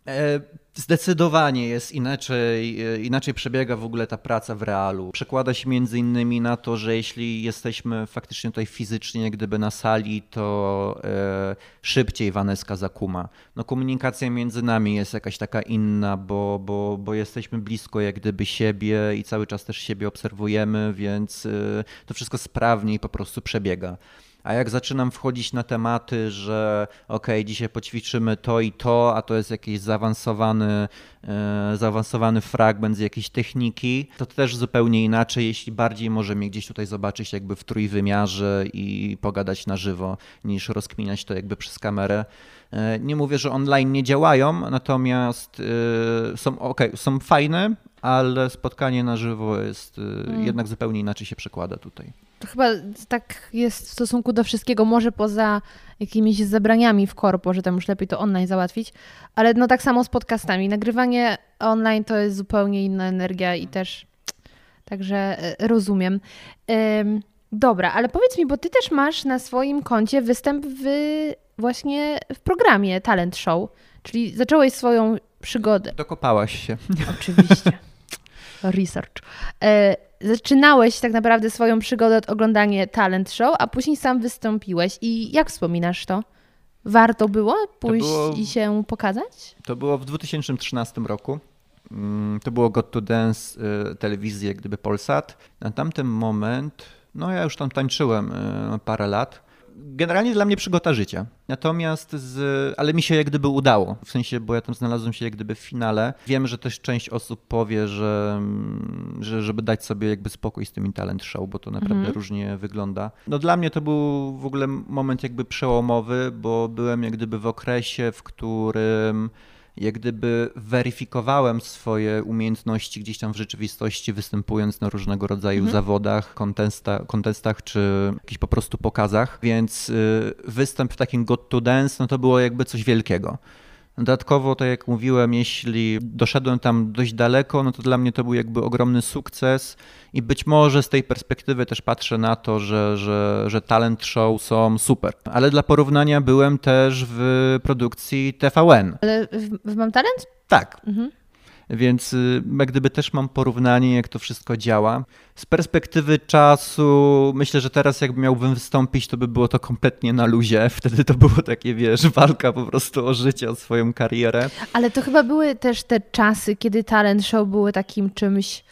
E, Zdecydowanie jest inaczej, e, inaczej przebiega w ogóle ta praca w realu. Przekłada się między innymi na to, że jeśli jesteśmy faktycznie tutaj fizycznie, gdyby na sali, to e, szybciej Waneska zakuma. No komunikacja między nami jest jakaś taka inna, bo, bo, bo jesteśmy blisko jak gdyby siebie i cały czas też siebie obserwujemy, więc to wszystko sprawniej po prostu przebiega. A jak zaczynam wchodzić na tematy, że ok, dzisiaj poćwiczymy to i to, a to jest jakiś zaawansowany, e, zaawansowany fragment z jakiejś techniki, to też zupełnie inaczej, jeśli bardziej może mnie gdzieś tutaj zobaczyć jakby w trójwymiarze i pogadać na żywo, niż rozkminiać to jakby przez kamerę. E, Nie mówię, że online nie działają, natomiast e, są ok, są fajne, ale spotkanie na żywo jest e, jednak zupełnie inaczej się przekłada tutaj. To chyba tak jest w stosunku do wszystkiego, może poza jakimiś zabraniami w korpo, że tam już lepiej to online załatwić, ale no tak samo z podcastami. Nagrywanie online to jest zupełnie inna energia i też także e, rozumiem. Ym, Dobra, ale powiedz mi, bo ty też masz na swoim koncie występ w, właśnie w programie Talent Show, czyli zacząłeś swoją przygodę. Dokopałaś się. Oczywiście. Research. Zaczynałeś tak naprawdę swoją przygodę od oglądania talent show, a później sam wystąpiłeś. I jak wspominasz to? Warto było pójść było- i się pokazać? To było w 2013 roku. Mm, To było Got to Dance y, telewizji, jak gdyby Polsat. Na tamten moment, no ja już tam tańczyłem y, parę lat. Generalnie dla mnie przygota życia. Natomiast, z, ale mi się jak gdyby udało. W sensie, bo ja tam znalazłem się jak gdyby w finale. Wiem, że też część osób powie, że, że żeby dać sobie jakby spokój z tym talent show, bo to naprawdę różnie wygląda. No dla mnie to był w ogóle moment jakby przełomowy, bo byłem jak gdyby w okresie, w którym jak gdyby weryfikowałem swoje umiejętności gdzieś tam w rzeczywistości, występując na różnego rodzaju zawodach, kontesta, kontestach czy jakichś po prostu pokazach, więc y, występ w takim Got to Dance, no to było jakby coś wielkiego. Dodatkowo, tak jak mówiłem, jeśli doszedłem tam dość daleko, no to dla mnie to był jakby ogromny sukces i być może z tej perspektywy też patrzę na to, że, że, że talent show są super. Ale dla porównania byłem też w produkcji TVN. Ale w, w Mam Talent? Tak. Więc y, jak gdyby też mam porównanie, jak to wszystko działa. Z perspektywy czasu, myślę, że teraz jakby miałbym wystąpić, to by było to kompletnie na luzie. Wtedy to było takie, wiesz, walka po prostu o życie, o swoją karierę. Ale to chyba były też te czasy, kiedy talent show były takim czymś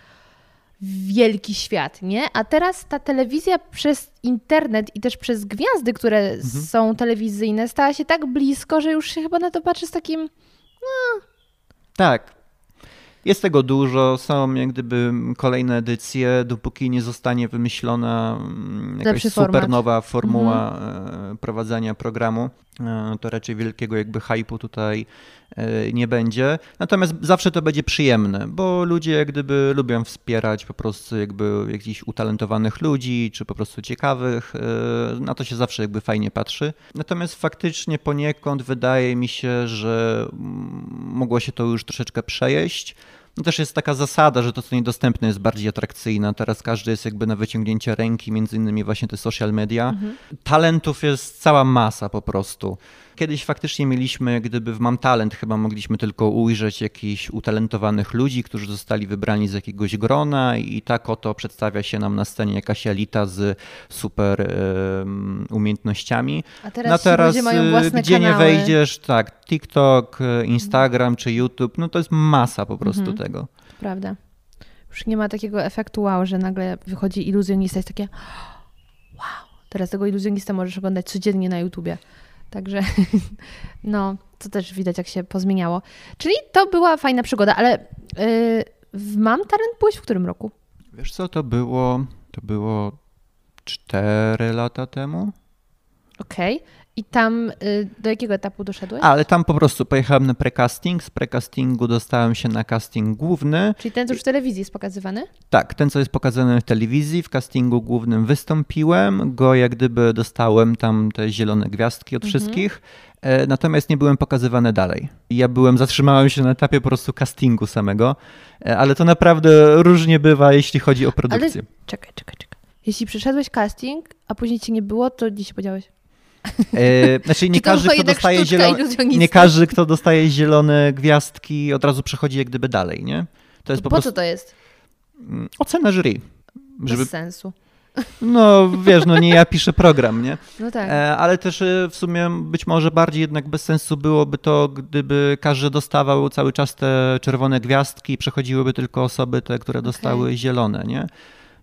wielki świat, nie? A teraz ta telewizja przez internet i też przez gwiazdy, które są telewizyjne, stała się tak blisko, że już się chyba na to patrzy z takim Tak. Jest tego dużo, są jak gdyby kolejne edycje, dopóki nie zostanie wymyślona mm, jakaś Lepszy super format. nowa formuła e, prowadzenia programu, to raczej wielkiego jakby hypu tutaj e, nie będzie. Natomiast zawsze to będzie przyjemne, bo ludzie jak gdyby lubią wspierać po prostu jakby jakichś utalentowanych ludzi, czy po prostu ciekawych. e, Na to się zawsze jakby fajnie patrzy. Natomiast faktycznie poniekąd wydaje mi się, że mm, mogło się to już troszeczkę przejeść. No też jest taka zasada, że to, co niedostępne, jest bardziej atrakcyjne. Teraz każdy jest jakby na wyciągnięcie ręki, między innymi właśnie te social media. Talentów jest cała masa po prostu. Kiedyś faktycznie mieliśmy, gdyby w Mam Talent chyba mogliśmy tylko ujrzeć jakichś utalentowanych ludzi, którzy zostali wybrani z jakiegoś grona i tak oto przedstawia się nam na scenie jakaś elita z super umiejętnościami. A teraz, no teraz ludzie mają y, gdzie nie kanały. wejdziesz, tak, TikTok, y, Instagram czy YouTube, no to jest masa po prostu Mhm. tego. Prawda. Już nie ma takiego efektu wow, że nagle wychodzi iluzjonista i jest takie wow, teraz tego iluzjonista możesz oglądać codziennie na YouTubie. Także no, to też widać, jak się pozmieniało. Czyli to była fajna przygoda, ale yy, w Mam Talent byłeś w którym roku? Wiesz co, to było, to było 4 lata temu? Okej. I tam y, do jakiego etapu doszedłeś? Ale tam po prostu pojechałem na precasting, z precastingu dostałem się na casting główny. Czyli ten, co już w telewizji jest pokazywany? Tak, ten co jest pokazany w telewizji, w castingu głównym wystąpiłem, go jak gdyby dostałem tam te zielone gwiazdki od wszystkich, e, natomiast nie byłem pokazywany dalej. Ja byłem, zatrzymałem się na etapie po prostu castingu samego, e, ale to naprawdę różnie bywa, jeśli chodzi o produkcję. Czekaj, czekaj, czekaj. Jeśli przeszedłeś casting, a później ci nie było, to gdzie się podziałeś? E, znaczy nie każdy, kto dostaje zielone, nie każdy, kto dostaje zielone gwiazdki od razu przechodzi jak gdyby dalej, nie? To jest po, po prostu co to jest? mm, ocena jury. Żeby, Bez sensu. no wiesz, no nie ja piszę program, nie? No tak. E, ale też e, w sumie być może bardziej jednak bez sensu byłoby to, gdyby każdy dostawał cały czas te czerwone gwiazdki i przechodziłyby tylko osoby te, które dostały zielone, nie?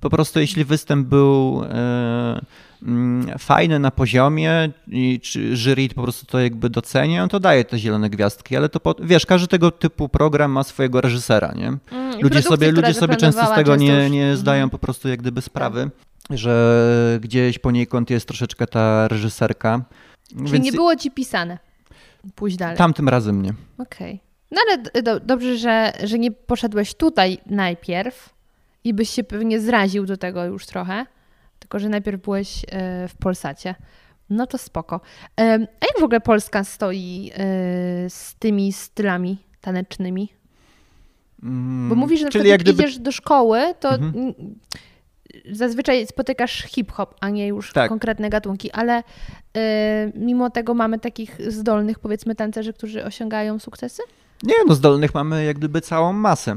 Po prostu jeśli występ był e, mm, fajny na poziomie i czy jury po prostu to jakby docenia, to daje te zielone gwiazdki, ale to po, wiesz, każdy tego typu program ma swojego reżysera, nie? Mm, Ludzie sobie, ludzie sobie często z tego nie, już- nie Mhm. zdają po prostu jak gdyby sprawy, że gdzieś poniekąd jest troszeczkę ta reżyserka. Czyli nie było ci pisane. Pójść dalej. Tamtym razem nie. Okej. No ale do, dobrze, że, że nie poszedłeś tutaj najpierw i byś się pewnie zraził do tego już trochę, tylko że najpierw byłeś e, w Polsacie. No to spoko. Em, A jak w ogóle Polska stoi e, z tymi stylami tanecznymi? Bo mówisz, że na Mm, Czyli przykład jak gdyby... idziesz do szkoły, to Mhm. mm, zazwyczaj spotykasz hip-hop, a nie już Tak. konkretne gatunki, ale e, mimo tego mamy takich zdolnych, powiedzmy, tancerzy, którzy osiągają sukcesy? Nie, no zdolnych mamy jak gdyby całą masę.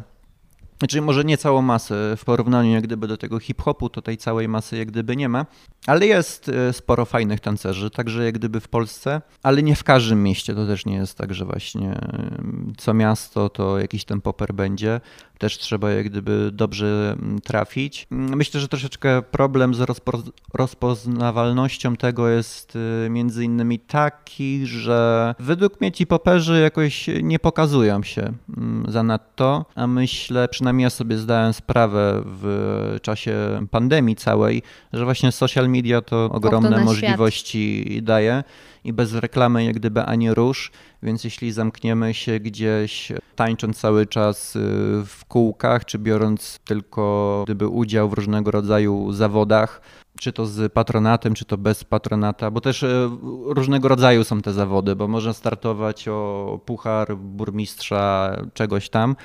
Znaczy może nie całą masę w porównaniu jak gdyby do tego hip-hopu, to tej całej masy jak gdyby nie ma, ale jest e, sporo fajnych tancerzy, także jak gdyby w Polsce, ale nie w każdym mieście, to też nie jest tak, że właśnie em, co miasto to jakiś ten poper będzie, też trzeba jak gdyby dobrze mm, trafić. Mm, Myślę, że troszeczkę problem z rozpo- rozpoznawalnością tego jest y, między innymi taki, że według mnie ci poperzy jakoś nie pokazują się mm, zanadto, a myślę, przynajmniej ja sobie zdałem sprawę w czasie pandemii całej, że właśnie social media to ogromne świat. możliwości daje i bez reklamy jak gdyby ani rusz, więc jeśli zamkniemy się gdzieś tańcząc cały czas y, w kółkach, czy biorąc tylko gdyby udział w różnego rodzaju zawodach, czy to z patronatem, czy to bez patronata, bo też e, różnego rodzaju są te zawody, bo można startować o puchar burmistrza czegoś tam,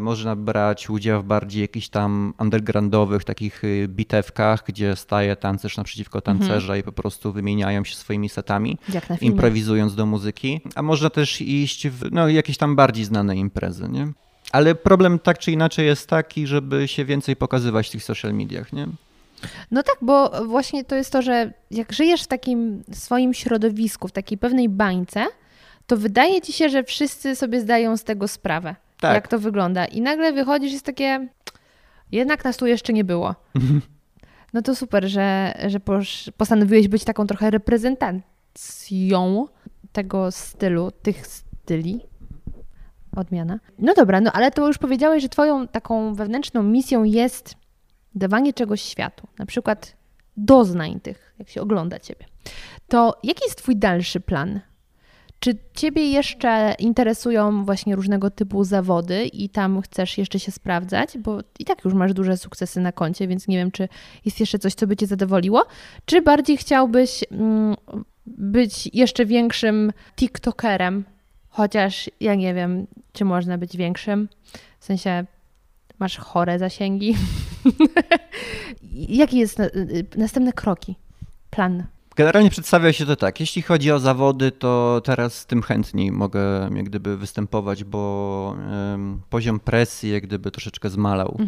można brać udział w bardziej jakichś tam undergroundowych takich y, bitewkach, gdzie staje tancerz naprzeciwko tancerza i po prostu wymieniają się swoimi setami improwizując do muzyki, a można też iść w no, jakieś tam bardziej znane imprezy, nie? Ale problem tak czy inaczej jest taki, żeby się więcej pokazywać w tych social mediach, nie? No tak, bo właśnie to jest to, że jak żyjesz w takim swoim środowisku, w takiej pewnej bańce, to wydaje ci się, że wszyscy sobie zdają z tego sprawę, Tak. jak to wygląda. I nagle wychodzisz, jest takie, jednak nas tu jeszcze nie było. No to super, że, że posz- postanowiłeś być taką trochę reprezentacją tego stylu, tych styli. Odmiana. No dobra, no ale to już powiedziałeś, że twoją taką wewnętrzną misją jest dawanie czegoś światu, na przykład doznań tych, jak się ogląda ciebie. To jaki jest twój dalszy plan? Czy ciebie jeszcze interesują właśnie różnego typu zawody i tam chcesz jeszcze się sprawdzać, bo i tak już masz duże sukcesy na koncie, więc nie wiem, czy jest jeszcze coś, co by cię zadowoliło, czy bardziej chciałbyś mm, być jeszcze większym TikTokerem, chociaż ja nie wiem, czy można być większym, w sensie masz chore zasięgi. Jakie jest na, y, następne kroki, plan? Generalnie przedstawia się to tak. Jeśli chodzi o zawody, to teraz tym chętniej mogę jak gdyby występować, bo em, poziom presji jak gdyby troszeczkę zmalał,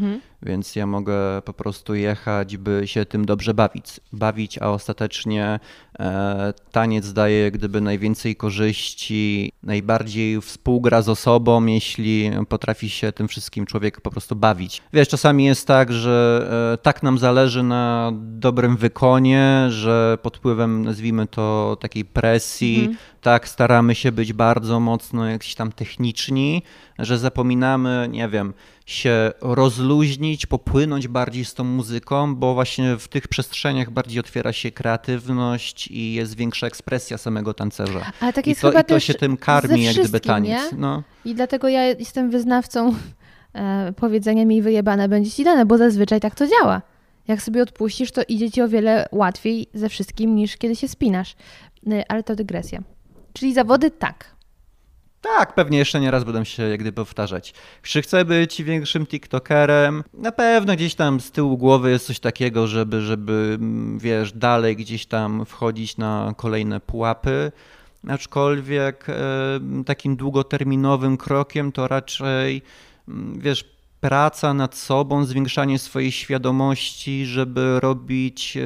więc ja mogę po prostu jechać, by się tym dobrze bawić, bawić a ostatecznie e, taniec daje jak gdyby najwięcej korzyści, najbardziej współgra z osobą, jeśli potrafi się tym wszystkim człowiek po prostu bawić. Wiesz, czasami jest tak, że e, tak nam zależy na dobrym wykonie, że pod wpływem, nazwijmy to, takiej presji, tak staramy się być bardzo mocno jakiś tam techniczni, że zapominamy, nie wiem, się rozluźnić, popłynąć bardziej z tą muzyką, bo właśnie w tych przestrzeniach bardziej otwiera się kreatywność i jest większa ekspresja samego tancerza. Ale tak I jest to, chyba i to się tym karmi, jak gdyby taniec. nie? No. I dlatego ja jestem wyznawcą e, powiedzenia mi wyjebane będzie ci dane, bo zazwyczaj tak to działa. Jak sobie odpuścisz, to idzie ci o wiele łatwiej ze wszystkim niż kiedy się spinasz. E, ale to dygresja. Czyli zawody tak. Tak, pewnie jeszcze nie raz będę się jak gdyby powtarzać. Czy chcę być większym TikTokerem? Na pewno gdzieś tam z tyłu głowy jest coś takiego, żeby, żeby mm, wiesz, dalej gdzieś tam wchodzić na kolejne pułapy. Aczkolwiek takim długoterminowym krokiem to raczej, mm, wiesz, praca nad sobą, zwiększanie swojej świadomości, żeby robić e,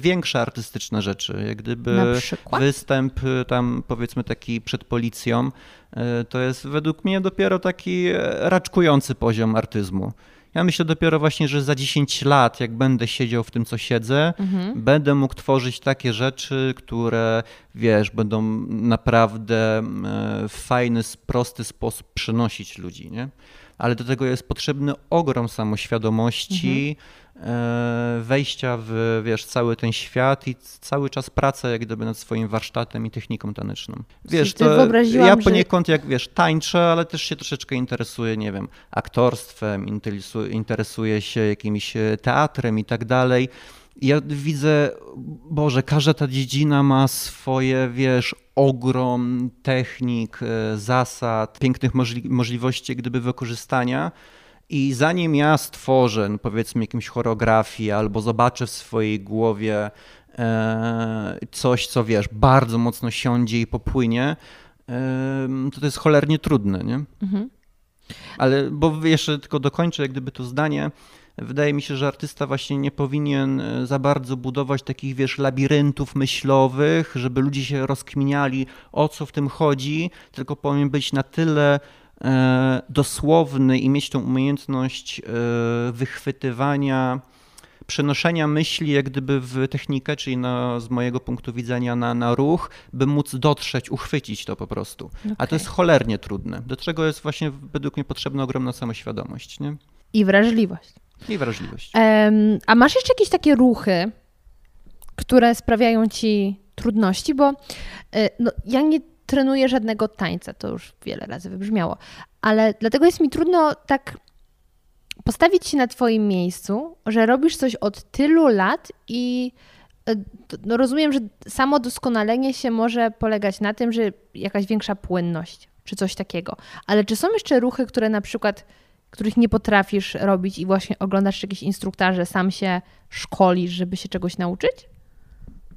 większe artystyczne rzeczy. Jak gdyby występ y, tam powiedzmy taki przed policją, y, to jest według mnie dopiero taki e, raczkujący poziom artyzmu. Ja myślę dopiero właśnie, że za 10 lat, jak będę siedział w tym, co siedzę, będę mógł tworzyć takie rzeczy, które, wiesz, będą naprawdę e, w fajny, prosty sposób przynosić ludzi, nie? Ale do tego jest potrzebny ogrom samoświadomości, e, wejścia w, wiesz, cały ten świat i cały czas praca jak gdyby nad swoim warsztatem i techniką taneczną. Wiesz, to ja że- poniekąd jak, wiesz, tańczę, ale też się troszeczkę interesuję, nie wiem, aktorstwem, interesu- interesuję się jakimś e, teatrem i tak dalej. Ja widzę, Boże, każda ta dziedzina ma swoje, wiesz, ogrom technik, e, zasad, pięknych możli- możliwości gdyby wykorzystania. I zanim ja stworzę, no powiedzmy, jakąś choreografię albo zobaczę w swojej głowie e, coś, co wiesz, bardzo mocno siądzie i popłynie, em, to to jest cholernie trudne, nie? Ale, bo jeszcze tylko dokończę jak gdyby to zdanie. Wydaje mi się, że artysta właśnie nie powinien e, za bardzo budować takich, wiesz, labiryntów myślowych, żeby ludzie się rozkminiali, o co w tym chodzi, tylko powinien być na tyle e, dosłowny i mieć tą umiejętność e, wychwytywania, przenoszenia myśli jak gdyby w technikę, czyli na, z mojego punktu widzenia na, na ruch, by móc dotrzeć, uchwycić to po prostu. A to jest cholernie trudne. Do czego jest właśnie według mnie potrzebna ogromna samoświadomość nie? I wrażliwość. I wrażliwość. Em, a masz jeszcze jakieś takie ruchy, które sprawiają ci trudności? Bo y, no, ja nie trenuję żadnego tańca, to już wiele razy wybrzmiało, ale dlatego jest mi trudno tak postawić się na Twoim miejscu, że robisz coś od tylu lat i to- no rozumiem, że samo doskonalenie się może polegać na tym, że jakaś większa płynność czy coś takiego. Ale czy są jeszcze ruchy, które na przykład, których nie potrafisz robić i właśnie oglądasz jakieś instruktaże, sam się szkolisz, żeby się czegoś nauczyć?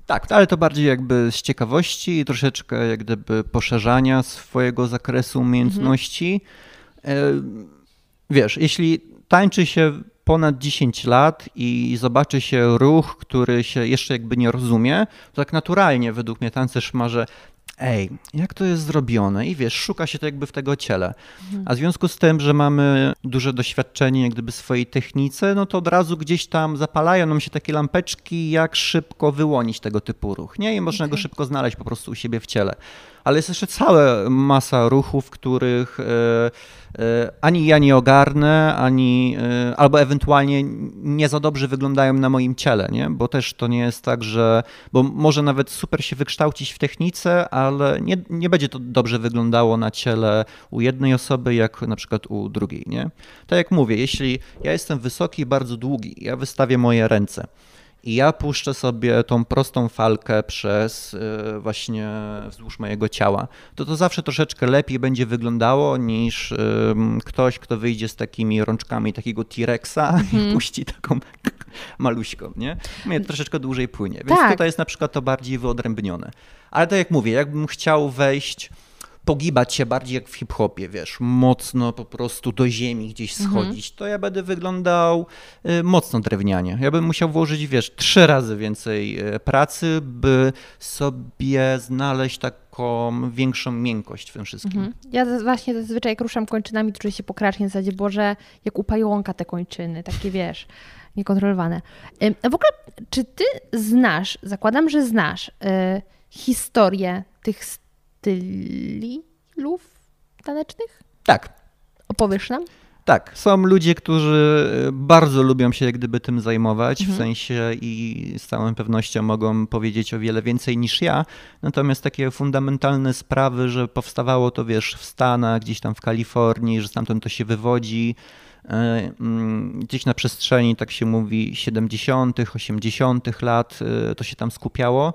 Tak, ale to bardziej jakby z ciekawości i troszeczkę jak gdyby poszerzania swojego zakresu umiejętności. E, Wiesz, jeśli tańczy się ponad 10 lat i zobaczy się ruch, który się jeszcze jakby nie rozumie, to tak naturalnie według mnie tancerz ma, że ej, jak to jest zrobione? I wiesz, szuka się to jakby w tego ciele. A w związku z tym, że mamy duże doświadczenie jak gdyby swojej technice, no to od razu gdzieś tam zapalają nam się takie lampeczki, jak szybko wyłonić tego typu ruch, nie? I można go szybko znaleźć po prostu u siebie w ciele. Ale jest jeszcze cała masa ruchów, których e, e, ani ja nie ogarnę, ani e, albo ewentualnie nie za dobrze wyglądają na moim ciele, nie? Bo też to nie jest tak, że bo może nawet super się wykształcić w technice, ale nie, nie będzie to dobrze wyglądało na ciele u jednej osoby, jak na przykład u drugiej, nie? Tak jak mówię, jeśli ja jestem wysoki i bardzo długi, ja wystawię moje ręce i ja puszczę sobie tą prostą falkę przez y, właśnie wzdłuż mojego ciała, to to zawsze troszeczkę lepiej będzie wyglądało niż ktoś, kto wyjdzie z takimi rączkami takiego T-Rexa i puści taką maluśką, nie? Mnie troszeczkę dłużej płynie, więc Tak. tutaj jest na przykład to bardziej wyodrębnione. Ale tak jak mówię, jakbym chciał wejść pogibać się bardziej jak w hip-hopie, wiesz, mocno po prostu do ziemi gdzieś schodzić, to ja będę wyglądał y, mocno drewnianie. Ja bym musiał włożyć, wiesz, trzy razy więcej y, pracy, by sobie znaleźć taką większą miękkość w tym wszystkim. Mhm. Ja właśnie zazwyczaj jak ruszam kończynami, czuję się pokracznie w zasadzie, Boże, jak u pająka te kończyny, takie wiesz, niekontrolowane. A w ogóle, czy ty znasz, zakładam, że znasz, y, historię tych stylów tanecznych? Tak, Opowiesz nam? Tak, są ludzie, którzy bardzo lubią się jak gdyby tym zajmować, Mhm. w sensie i z całą pewnością mogą powiedzieć o wiele więcej niż ja. Natomiast takie fundamentalne sprawy, że powstawało to wiesz w Stanach, gdzieś tam w Kalifornii, że stamtąd to się wywodzi. e, mm, Gdzieś na przestrzeni, tak się mówi, 70., 80. lat e, to się tam skupiało.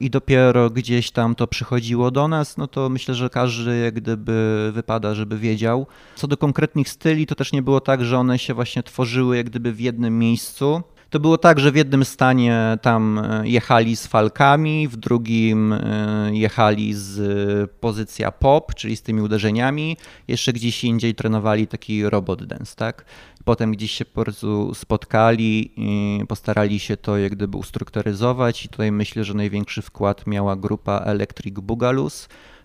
I dopiero gdzieś tam to przychodziło do nas, no to myślę, że każdy jak gdyby wypada, żeby wiedział. Co do konkretnych styli, to też nie było tak, że one się właśnie tworzyły jak gdyby w jednym miejscu. To było tak, że w jednym stanie tam e, jechali z falkami, w drugim e, jechali z e, pozycja pop, czyli z tymi uderzeniami, jeszcze gdzieś indziej trenowali taki robot dance, tak? Potem gdzieś się po prostu spotkali i postarali się to jak gdyby ustrukturyzować i tutaj myślę, że największy wkład miała grupa Electric Boogaloo,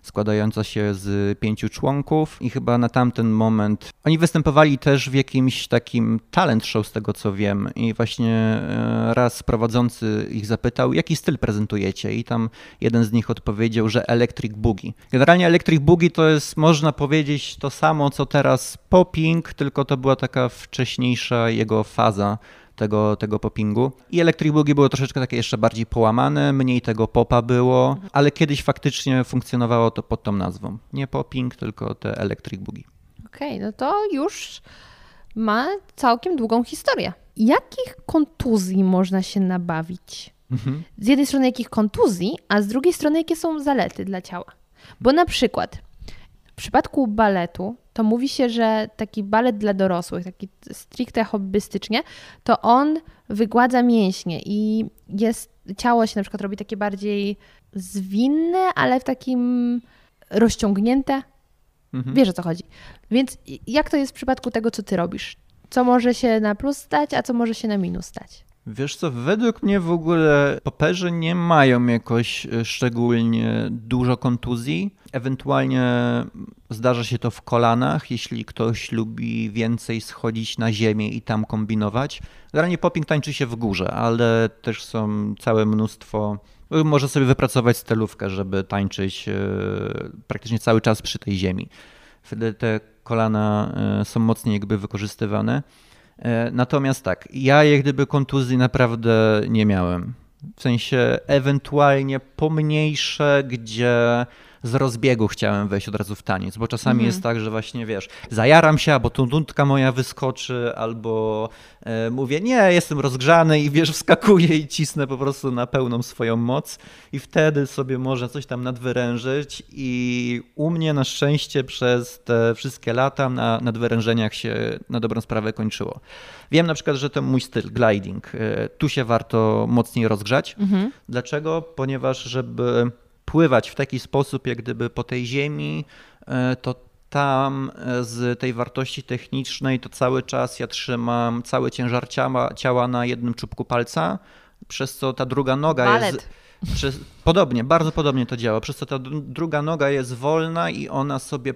składająca się z pięciu członków. I chyba na tamten moment oni występowali też w jakimś takim talent show z tego co wiem. I właśnie e, raz prowadzący ich zapytał jaki styl prezentujecie? I tam jeden z nich odpowiedział, że Electric Boogie. Generalnie Electric Boogie to jest można powiedzieć to samo co teraz popping, tylko to była taka wcześniejsza jego faza tego, tego poppingu. I Electric Boogie było troszeczkę takie jeszcze bardziej połamane, mniej tego popa było, ale kiedyś faktycznie funkcjonowało to pod tą nazwą. Nie popping, tylko te Electric Boogie. Okej, no to już ma całkiem długą historię. Jakich kontuzji można się nabawić? Z jednej strony jakich kontuzji, a z drugiej strony jakie są zalety dla ciała? Bo na przykład w przypadku baletu to mówi się, że taki balet dla dorosłych, taki stricte hobbystycznie, to on wygładza mięśnie i jest, ciało się na przykład robi takie bardziej zwinne, ale w takim rozciągnięte. Wiesz o co chodzi. Więc jak to jest w przypadku tego, co ty robisz? Co może się na plus stać, a co może się na minus stać? Wiesz co, według mnie w ogóle poperzy nie mają jakoś e, szczególnie dużo kontuzji. Ewentualnie zdarza się to w kolanach, jeśli ktoś lubi więcej schodzić na ziemię i tam kombinować. Generalnie popping tańczy się w górze, ale też są całe mnóstwo może sobie wypracować stylówkę, żeby tańczyć e, praktycznie cały czas przy tej ziemi. Wtedy te kolana e, są mocniej jakby wykorzystywane. E, Natomiast tak, ja jak gdyby kontuzji naprawdę nie miałem. W sensie ewentualnie pomniejsze, gdzie z rozbiegu chciałem wejść od razu w taniec, bo czasami jest tak, że właśnie wiesz, zajaram się, albo tu moja wyskoczy, albo e, mówię, nie, jestem rozgrzany i wiesz, wskakuję i cisnę po prostu na pełną swoją moc i wtedy sobie można coś tam nadwyrężyć i u mnie na szczęście przez te wszystkie lata na nadwyrężeniach się na dobrą sprawę kończyło. Wiem na przykład, że to mój styl, gliding, e, tu się warto mocniej rozgrzać. Dlaczego? Ponieważ żeby pływać w taki sposób, jak gdyby po tej ziemi, e, to tam e, z tej wartości technicznej to cały czas ja trzymam cały ciężar ciała, ciała na jednym czubku palca, przez co ta druga noga Balet. jest... Przez, podobnie, bardzo podobnie to działa, przez co ta dru- druga noga jest wolna i ona sobie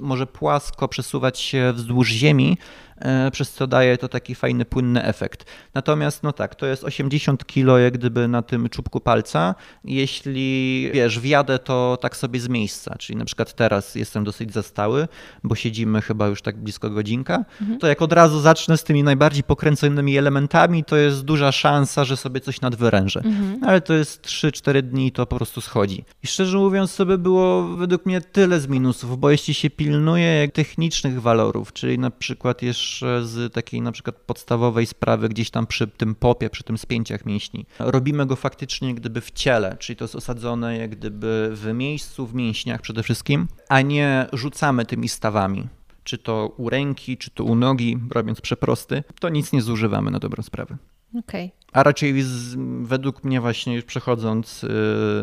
może płasko przesuwać się wzdłuż ziemi, e, przez co daje to taki fajny, płynny efekt. Natomiast, no tak, to jest 80 kilo jak gdyby na tym czubku palca. Jeśli, wiesz, wjadę to tak sobie z miejsca, czyli na przykład teraz jestem dosyć zastały, bo siedzimy chyba już tak blisko godzinka, to jak od razu zacznę z tymi najbardziej pokręconymi elementami, to jest duża szansa, że sobie coś nadwyrężę. Ale to jest 3-4 dni i to po prostu schodzi. I szczerze mówiąc, by było według mnie tyle z minusów, bo jeśli się pilnuje technicznych walorów, czyli na przykład jeszcze z takiej na przykład podstawowej sprawy gdzieś tam przy tym popie, przy tym spięciach mięśni, robimy go faktycznie gdyby w ciele, czyli to jest osadzone jak gdyby w miejscu, w mięśniach przede wszystkim, a nie rzucamy tymi stawami. czy to u ręki, czy to u nogi, robiąc przeprosty, to nic nie zużywamy na dobrą sprawę. Okej. A raczej z, według mnie właśnie już przechodząc y,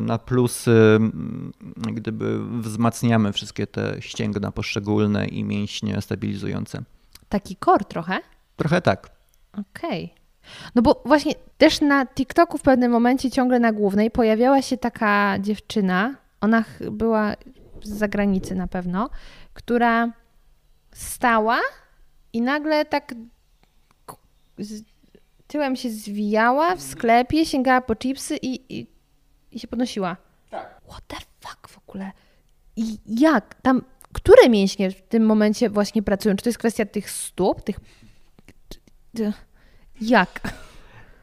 na plusy, mm, gdyby wzmacniamy wszystkie te ścięgna poszczególne i mięśnie stabilizujące. Taki kor trochę? Trochę tak. Okej. No bo właśnie też na TikToku w pewnym momencie ciągle na głównej pojawiała się taka dziewczyna, ona była z zagranicy na pewno, która stała i nagle tak tyłem się zwijała w sklepie, sięgała po chipsy i, i, i się podnosiła. Tak. What the fuck w ogóle? I jak? Tam, które mięśnie w tym momencie właśnie pracują? Czy to jest kwestia tych stóp, tych... Jak?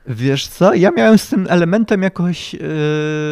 Wiesz co, ja miałem z tym elementem jakoś yy,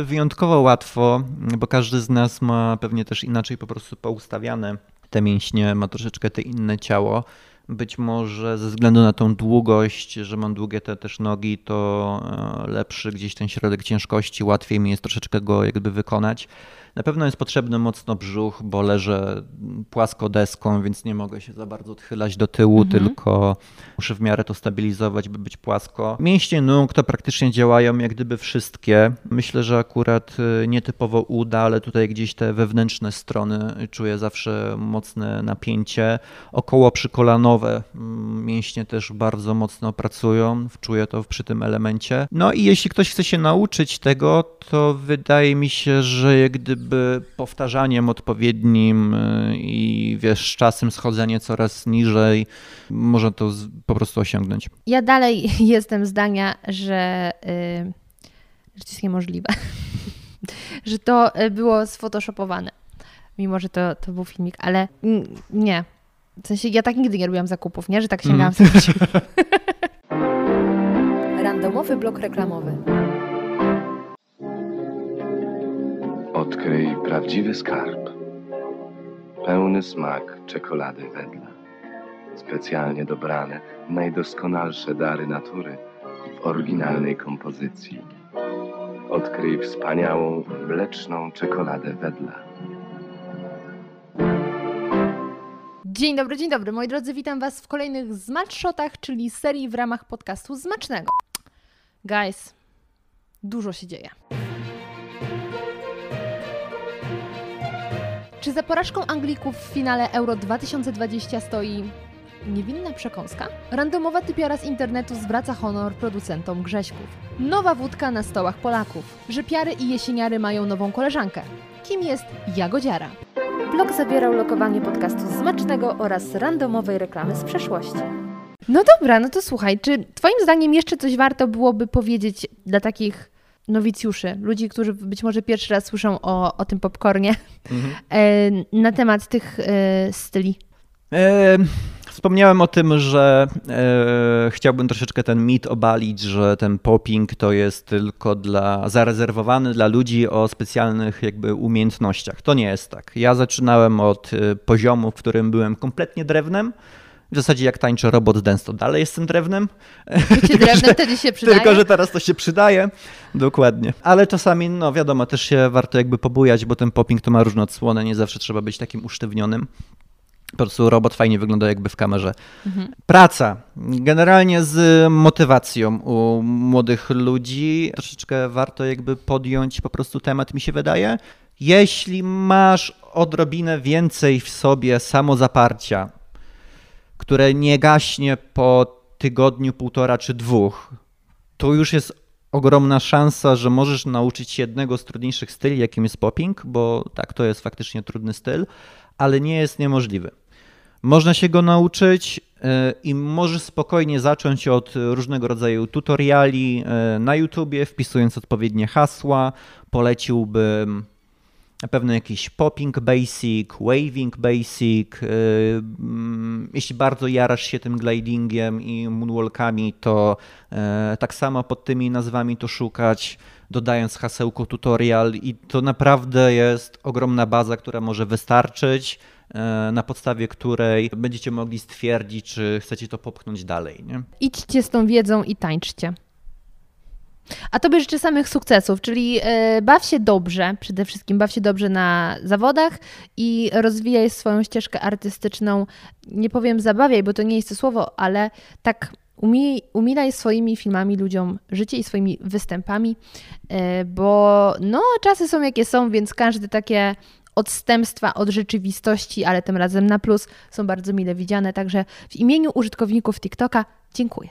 wyjątkowo łatwo, bo każdy z nas ma pewnie też inaczej po prostu poustawiane te mięśnie, ma troszeczkę te inne ciało. Być może ze względu na tą długość, że mam długie te też nogi, to e, lepszy gdzieś ten środek ciężkości, łatwiej mi jest troszeczkę go jakby wykonać. Na pewno jest potrzebny mocno brzuch, bo leżę płasko deską, więc nie mogę się za bardzo odchylać do tyłu, tylko muszę w miarę to stabilizować, by być płasko. Mięśnie nóg to praktycznie działają jak gdyby wszystkie. Myślę, że akurat y, nietypowo uda, ale tutaj gdzieś te wewnętrzne strony czuję zawsze mocne napięcie. Około przykolanowe mm, mięśnie też bardzo mocno pracują, czuję to przy tym elemencie. No i jeśli ktoś chce się nauczyć tego, to wydaje mi się, że jak gdyby powtarzaniem odpowiednim y, i wiesz, z czasem schodzenie coraz niżej, można to po prostu osiągnąć. Ja dalej jestem zdania, że, yy, że to jest niemożliwe. że to y, było sfotoshopowane. Mimo, że to, to był filmik, ale mm, nie. W sensie ja tak nigdy nie robiłam zakupów, nie? Że tak sięgałam sobie. Randomowy blok reklamowy. Odkryj prawdziwy skarb. Pełny smak czekolady wedla. Specjalnie dobrane, najdoskonalsze dary natury w oryginalnej kompozycji. Odkryj wspaniałą, mleczną czekoladę wedla. Dzień dobry, dzień dobry. Moi drodzy, witam Was w kolejnych Smaczshotach, czyli serii w ramach podcastu Smacznego. Guys, dużo się dzieje. Czy za porażką Anglików w finale Euro 2020 stoi niewinna przekąska? Randomowa typiara z internetu zwraca honor producentom grześków. Nowa wódka na stołach Polaków. Rzepiary i jesieniary mają nową koleżankę. Kim jest Jagodziara? Blog zabierał lokowanie podcastu Smacznego oraz randomowej reklamy z przeszłości. No dobra, no to słuchaj, czy Twoim zdaniem jeszcze coś warto byłoby powiedzieć dla takich nowicjuszy, ludzi, którzy być może pierwszy raz słyszą o, o tym popcornie, e, na temat tych e, styli? E, Wspomniałem o tym, że e, chciałbym troszeczkę ten mit obalić, że ten popping to jest tylko dla, zarezerwowany dla ludzi o specjalnych jakby umiejętnościach. To nie jest tak. Ja zaczynałem od poziomu, w którym byłem kompletnie drewnem. W zasadzie jak tańczę robot dance, to dalej jestem drewnem. Czy drewnem wtedy się przydaje? Tylko, że teraz to się przydaje. Dokładnie. Ale czasami, no wiadomo, też się warto jakby pobujać, bo ten popping to ma różne odsłony, nie zawsze trzeba być takim usztywnionym. Po prostu robot fajnie wygląda jakby w kamerze. Praca. Generalnie z motywacją u młodych ludzi troszeczkę warto jakby podjąć po prostu temat, mi się wydaje. Jeśli masz odrobinę więcej w sobie samozaparcia, które nie gaśnie po tygodniu, półtora czy dwóch, to już jest ogromna szansa, że możesz nauczyć się jednego z trudniejszych styli, jakim jest popping, bo tak, to jest faktycznie trudny styl, ale nie jest niemożliwy. Można się go nauczyć yy, i możesz spokojnie zacząć od różnego rodzaju tutoriali yy, na YouTubie, wpisując odpowiednie hasła. Poleciłbym na pewno jakiś popping basic, waving basic. yy, mm, Jeśli bardzo jarasz się tym glidingiem i moonwalkami, to e, tak samo pod tymi nazwami to szukać, dodając hasełko tutorial i to naprawdę jest ogromna baza, która może wystarczyć, e, na podstawie której będziecie mogli stwierdzić, czy chcecie to popchnąć dalej. Nie? Idźcie z tą wiedzą i tańczcie. A tobie życzę samych sukcesów, czyli e, baw się dobrze, przede wszystkim baw się dobrze na zawodach i rozwijaj swoją ścieżkę artystyczną. Nie powiem zabawiaj, bo to nie jest to słowo, ale tak umilaj swoimi filmami ludziom życie i swoimi występami, e, bo no czasy są jakie są, więc każde takie odstępstwa od rzeczywistości, ale tym razem na plus, są bardzo mile widziane. Także w imieniu użytkowników TikToka dziękuję.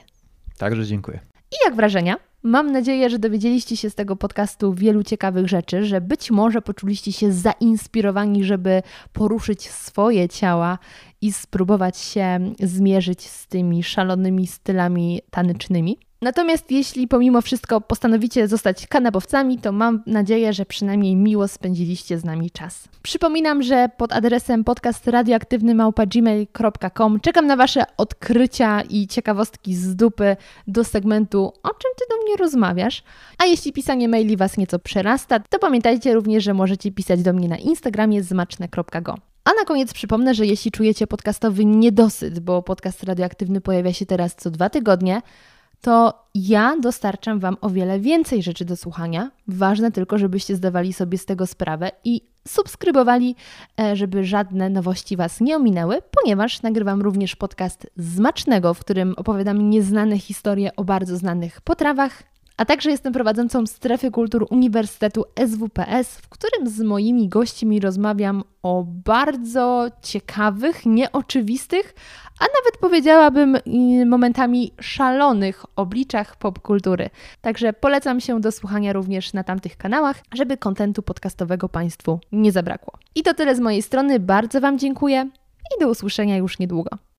Także dziękuję. I jak wrażenia? Mam nadzieję, że dowiedzieliście się z tego podcastu wielu ciekawych rzeczy, że być może poczuliście się zainspirowani, żeby poruszyć swoje ciała i spróbować się zmierzyć z tymi szalonymi stylami tanecznymi. Natomiast jeśli pomimo wszystko postanowicie zostać kanapowcami, to mam nadzieję, że przynajmniej miło spędziliście z nami czas. Przypominam, że pod adresem podcast radioaktywny.gmail.com czekam na Wasze odkrycia i ciekawostki z dupy do segmentu O czym Ty do mnie rozmawiasz? A jeśli pisanie maili Was nieco przerasta, to pamiętajcie również, że możecie pisać do mnie na Instagramie zmaczne.go. A na koniec przypomnę, że jeśli czujecie podcastowy niedosyt, bo podcast radioaktywny pojawia się teraz co dwa tygodnie, to ja dostarczam Wam o wiele więcej rzeczy do słuchania. Ważne tylko, żebyście zdawali sobie z tego sprawę i subskrybowali, e, żeby żadne nowości Was nie ominęły, ponieważ nagrywam również podcast Zmacznego, w którym opowiadam nieznane historie o bardzo znanych potrawach, a także jestem prowadzącą strefy kultur Uniwersytetu SWPS, w którym z moimi gośćmi rozmawiam o bardzo ciekawych, nieoczywistych, a nawet powiedziałabym momentami szalonych obliczach popkultury. Także polecam się do słuchania również na tamtych kanałach, żeby kontentu podcastowego Państwu nie zabrakło. I to tyle z mojej strony. Bardzo Wam dziękuję i do usłyszenia już niedługo.